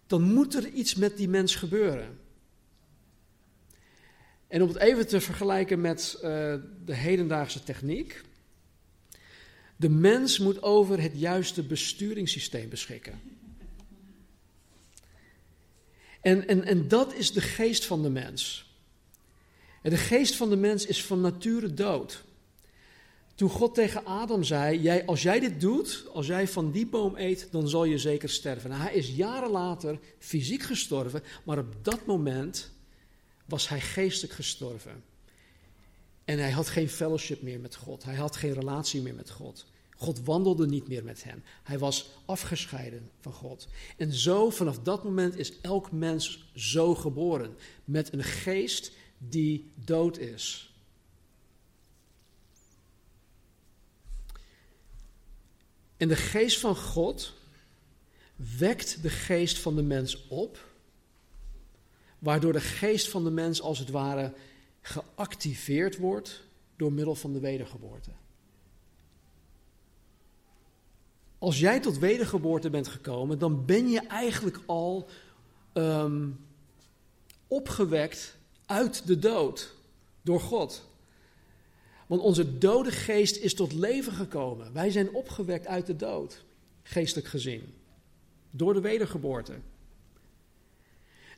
dan moet er iets met die mens gebeuren. En om het even te vergelijken met uh, de hedendaagse techniek. De mens moet over het juiste besturingssysteem beschikken. En, en, en dat is de geest van de mens. De geest van de mens is van nature dood. Toen God tegen Adam zei: jij, Als jij dit doet, als jij van die boom eet, dan zal je zeker sterven. Nou, hij is jaren later fysiek gestorven, maar op dat moment was hij geestelijk gestorven. En hij had geen fellowship meer met God. Hij had geen relatie meer met God. God wandelde niet meer met hem. Hij was afgescheiden van God. En zo, vanaf dat moment, is elk mens zo geboren. Met een geest die dood is. En de geest van God wekt de geest van de mens op, waardoor de geest van de mens als het ware geactiveerd wordt door middel van de wedergeboorte. Als jij tot wedergeboorte bent gekomen, dan ben je eigenlijk al um, opgewekt uit de dood door God. Want onze dode geest is tot leven gekomen. Wij zijn opgewekt uit de dood, geestelijk gezien, door de wedergeboorte.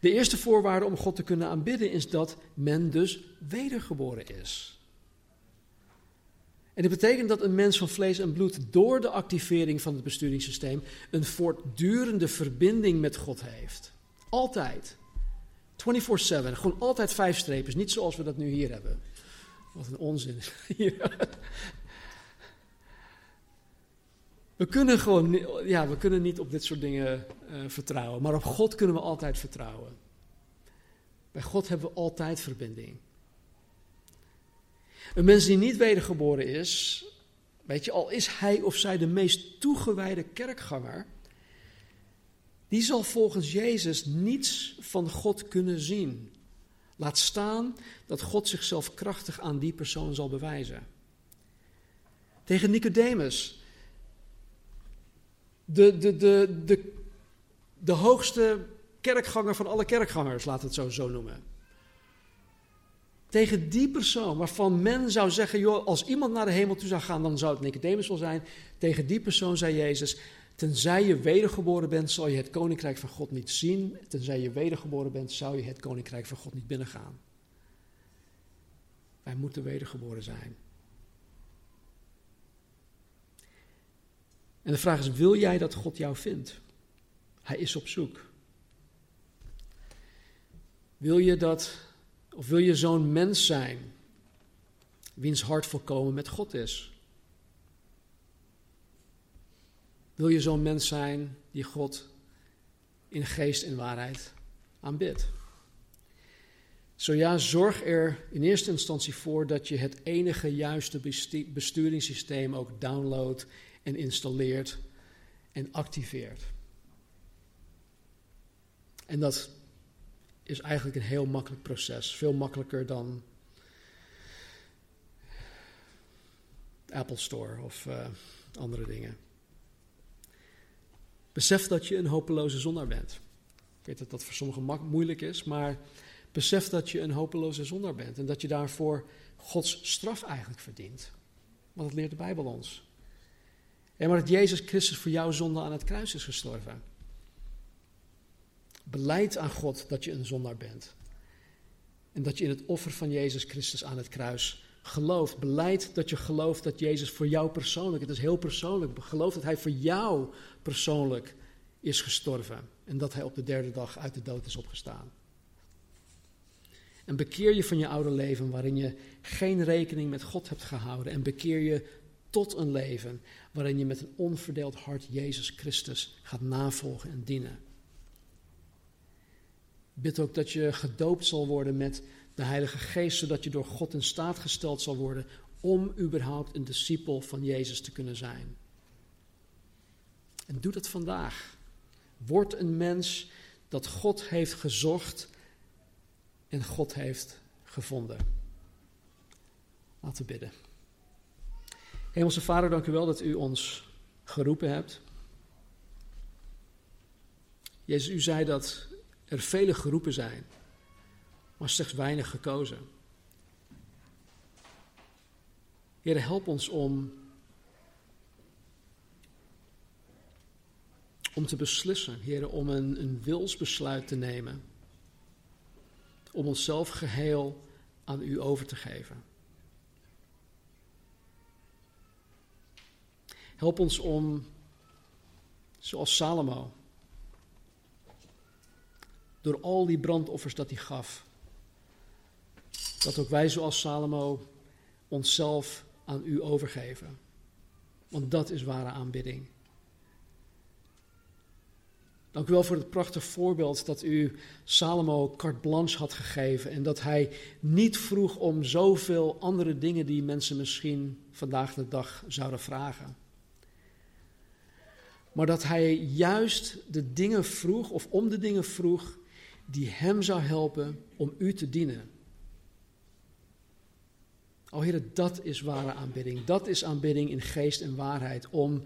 De eerste voorwaarde om God te kunnen aanbidden is dat men dus wedergeboren is. En dit betekent dat een mens van vlees en bloed door de activering van het besturingssysteem een voortdurende verbinding met God heeft. Altijd. 24-7. Gewoon altijd vijf streepjes. Niet zoals we dat nu hier hebben. Wat een onzin. we kunnen gewoon ja, we kunnen niet op dit soort dingen uh, vertrouwen. Maar op God kunnen we altijd vertrouwen. Bij God hebben we altijd verbinding. Een mens die niet wedergeboren is, weet je, al is hij of zij de meest toegewijde kerkganger, die zal volgens Jezus niets van God kunnen zien. Laat staan dat God zichzelf krachtig aan die persoon zal bewijzen. Tegen Nicodemus, de, de, de, de, de hoogste kerkganger van alle kerkgangers, laat het zo, zo noemen. Tegen die persoon waarvan men zou zeggen, joh, als iemand naar de hemel toe zou gaan, dan zou het Nicodemus wel zijn. Tegen die persoon zei Jezus, tenzij je wedergeboren bent, zal je het koninkrijk van God niet zien. Tenzij je wedergeboren bent, zou je het koninkrijk van God niet binnengaan. Wij moeten wedergeboren zijn. En de vraag is, wil jij dat God jou vindt? Hij is op zoek. Wil je dat of wil je zo'n mens zijn, wiens hart volkomen met God is? Wil je zo'n mens zijn die God in geest en waarheid aanbidt? Zo ja, zorg er in eerste instantie voor dat je het enige juiste besturingssysteem ook downloadt en installeert en activeert. En dat is eigenlijk een heel makkelijk proces. Veel makkelijker dan Apple Store of uh, andere dingen. Besef dat je een hopeloze zondaar bent. Ik weet dat dat voor sommigen moeilijk is, maar besef dat je een hopeloze zondaar bent en dat je daarvoor Gods straf eigenlijk verdient. Want dat leert de Bijbel ons. En maar dat Jezus Christus voor jouw zonde aan het kruis is gestorven. Beleid aan God dat je een zondaar bent. En dat je in het offer van Jezus Christus aan het kruis gelooft. Beleid dat je gelooft dat Jezus voor jou persoonlijk, het is heel persoonlijk, geloof dat Hij voor jou persoonlijk is gestorven. En dat Hij op de derde dag uit de dood is opgestaan. En bekeer je van je oude leven waarin je geen rekening met God hebt gehouden. En bekeer je tot een leven waarin je met een onverdeeld hart Jezus Christus gaat navolgen en dienen. Bid ook dat je gedoopt zal worden met de Heilige Geest, zodat je door God in staat gesteld zal worden om überhaupt een discipel van Jezus te kunnen zijn. En doe dat vandaag. Word een mens dat God heeft gezocht en God heeft gevonden. Laten we bidden. Hemelse Vader, dank u wel dat u ons geroepen hebt. Jezus, u zei dat er vele geroepen zijn, maar slechts weinig gekozen. Heer, help ons om, om te beslissen, Heer, om een, een wilsbesluit te nemen. Om onszelf geheel aan U over te geven. Help ons om, zoals Salomo, door al die brandoffers dat hij gaf, dat ook wij zoals Salomo onszelf aan u overgeven. Want dat is ware aanbidding. Dank u wel voor het prachtige voorbeeld dat u Salomo carte blanche had gegeven en dat hij niet vroeg om zoveel andere dingen die mensen misschien vandaag de dag zouden vragen. Maar dat hij juist de dingen vroeg, of om de dingen vroeg, die hem zou helpen om u te dienen. O Heer, dat is ware aanbidding. Dat is aanbidding in geest en waarheid. Om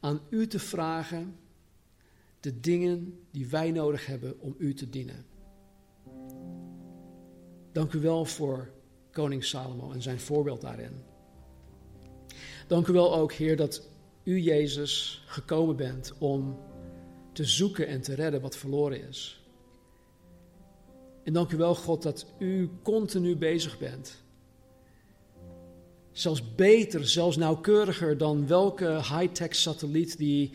aan u te vragen de dingen die wij nodig hebben om u te dienen. Dank u wel voor koning Salomo en zijn voorbeeld daarin. Dank u wel ook, Heer, dat u, Jezus, gekomen bent om te zoeken en te redden wat verloren is. En dank u wel, God, dat u continu bezig bent. Zelfs beter, zelfs nauwkeuriger dan welke high-tech satelliet die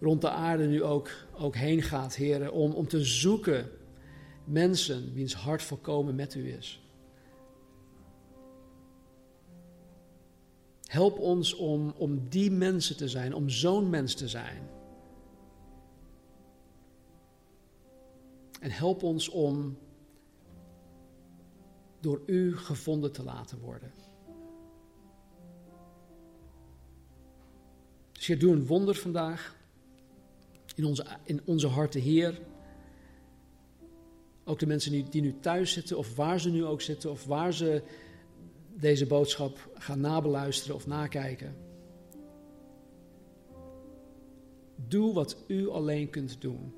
rond de aarde nu ook, ook heen gaat, heren, om, om te zoeken mensen wiens hart volkomen met u is. Help ons om, om die mensen te zijn, om zo'n mens te zijn. En help ons om door u gevonden te laten worden. Dus Heer, doe een wonder vandaag in onze, in onze harten, Heer. Ook de mensen die, die nu thuis zitten, of waar ze nu ook zitten, of waar ze deze boodschap gaan nabeluisteren of nakijken. Doe wat u alleen kunt doen.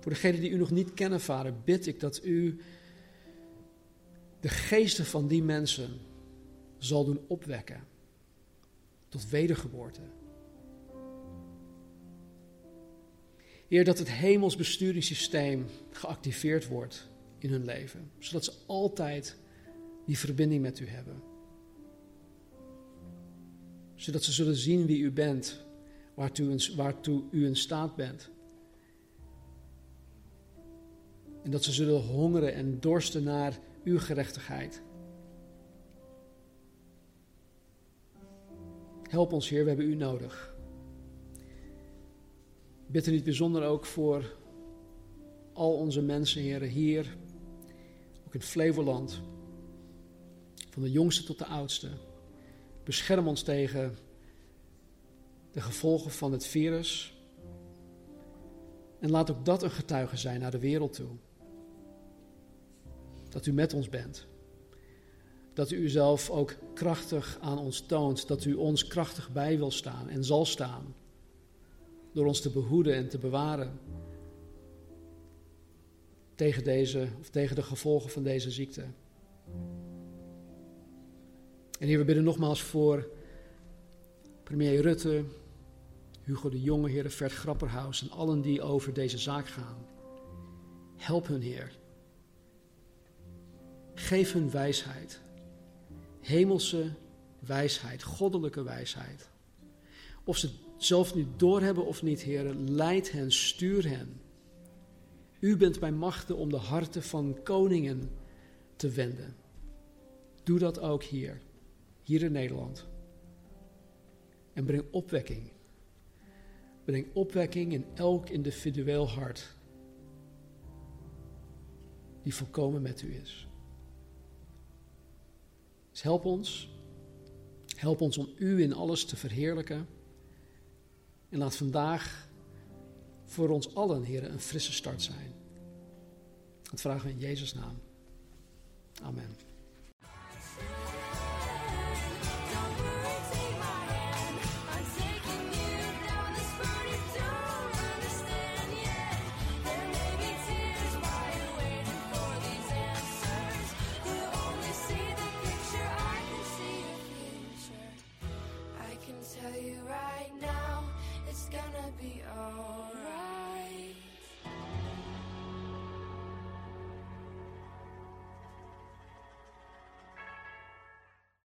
Voor degenen die u nog niet kennen, Vader, bid ik dat u de geesten van die mensen zal doen opwekken tot wedergeboorte. Heer, dat het hemels besturingssysteem geactiveerd wordt in hun leven, zodat ze altijd die verbinding met u hebben. Zodat ze zullen zien wie u bent, waartoe, waartoe u in staat bent. En dat ze zullen hongeren en dorsten naar uw gerechtigheid. Help ons, Heer, we hebben u nodig. Bid er niet bijzonder ook voor al onze mensen, Heer, hier, ook in Flevoland, van de jongste tot de oudste. Bescherm ons tegen de gevolgen van het virus. En laat ook dat een getuige zijn naar de wereld toe. Dat u met ons bent. Dat u uzelf ook krachtig aan ons toont. Dat u ons krachtig bij wil staan en zal staan. Door ons te behoeden en te bewaren. Tegen, deze, of tegen de gevolgen van deze ziekte. En hier we bidden nogmaals voor premier Rutte, Hugo de Jonge, Heer Vert Grapperhaus en allen die over deze zaak gaan. Help hun, Heer. Geef hun wijsheid. Hemelse wijsheid, goddelijke wijsheid. Of ze het zelf nu doorhebben of niet, Heer, leid hen, stuur hen. U bent bij machten om de harten van koningen te wenden. Doe dat ook hier, hier in Nederland. En breng opwekking. Breng opwekking in elk individueel hart die volkomen met u is. Dus help ons. Help ons om U in alles te verheerlijken. En laat vandaag voor ons allen, Heer, een frisse start zijn. Dat vragen we in Jezus' naam. Amen.